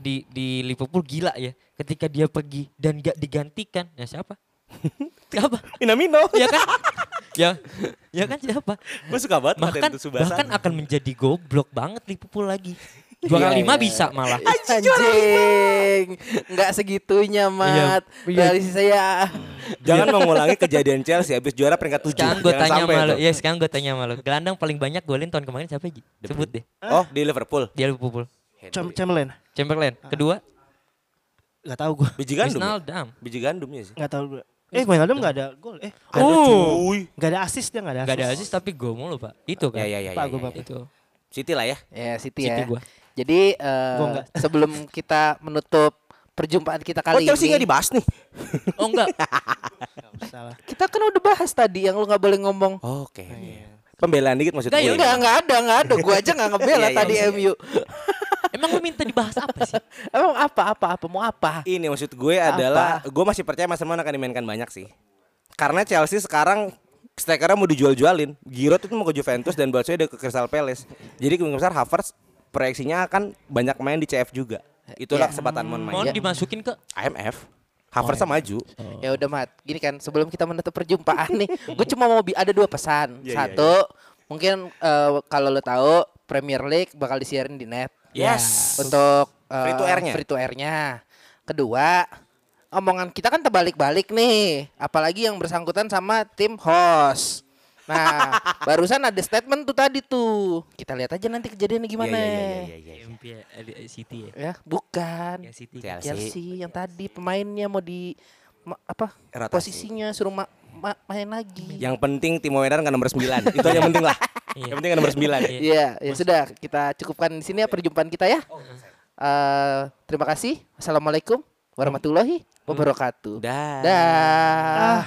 di di Liverpool gila ya. Ketika dia pergi dan gak digantikan, ya siapa? *laughs* siapa? Minamino. Ya kan? *laughs* ya, ya kan siapa? Gue suka banget Bahkan bahkan akan menjadi goblok banget Liverpool lagi. Juara Iya, lima iya, bisa malah. Anjing, nggak segitunya mat. iya. Realisasi saya. Jangan mengulangi kejadian *laughs* Chelsea habis juara peringkat 7. Sekarang gue tanya sama lo, ya sekarang gue tanya sama lo. Gelandang paling banyak golin tahun kemarin siapa Ji? Sebut deh. Oh, di Liverpool. Dia Liverpool. Cham Chamberlain. Chamberlain. Kedua, Gak tau gue. Biji gandum. ya? Wijnaldum. Biji gandumnya sih. Gak tau gue. Eh, Wijnaldum gak ada gol. Eh, Ada Oh. cuy. gak ada assist dia gak ada Gak assist. ada asis tapi gol mulu pak. Itu kan. Ya ya ya. Pak, ya, ya, Bapak. ya. Itu. City lah ya. Ya City, City ya. gua. Jadi eh, nggak. *laughs* sebelum kita menutup perjumpaan kita Oh, kali Chelsea ini, nggak dibahas nih. Oh enggak. Gak usah lah. kita kan udah bahas tadi yang lu nggak boleh ngomong. Oke. Pembelaan dikit maksud Nggak, gue. ya Enggak, enggak ada, enggak ada. Gua aja enggak ngebela *laughs* Iya, iya, tadi iya. MU. *laughs* Emang lu minta dibahas apa sih? *laughs* Emang apa apa apa mau apa? Ini maksud gue adalah gue masih percaya Mas Herman akan dimainkan banyak sih. Karena Chelsea sekarang strikernya mau dijual-jualin. Giroud itu mau ke Juventus dan Batshuayi udah ke Crystal Palace. Jadi kemungkinan besar Havertz proyeksinya akan banyak main di CF juga. Itulah Ya. kesempatan Mon Mau main. dimasukin ke IMF. Havertz maju. Ya udah Mat, gini kan sebelum kita menutup perjumpaan nih, *laughs* gue cuma mau bi- ada dua pesan. Iya, iya, Satu, mungkin eh, kalau lo tahu Premier League bakal disiarin di net Yes. untuk eh, Free to air-nya. Free to air-nya. Kedua, omongan kita kan terbalik-balik nih, apalagi yang bersangkutan sama tim host. Nah, barusan ada statement tuh tadi tuh. Kita lihat aja nanti kejadiannya gimana. Iya, iya, iya, iya, iya. MP ya, eh, City ya. Ya, bukan. Ya City. Chelsea. Chelsea yang tadi pemainnya mau di ma- apa? Rotasi. Posisinya suruh ma- ma- main lagi. Yang penting Timo Werner nggak nomor 9. Itu aja penting lah. *laughs* Iya. Yang penting nggak nomor 9. Iya. Iya, ya sudah kita cukupkan di sini ya perjumpaan kita ya. Eh, terima kasih. Assalamualaikum warahmatullahi wabarakatuh. Dah. Dah.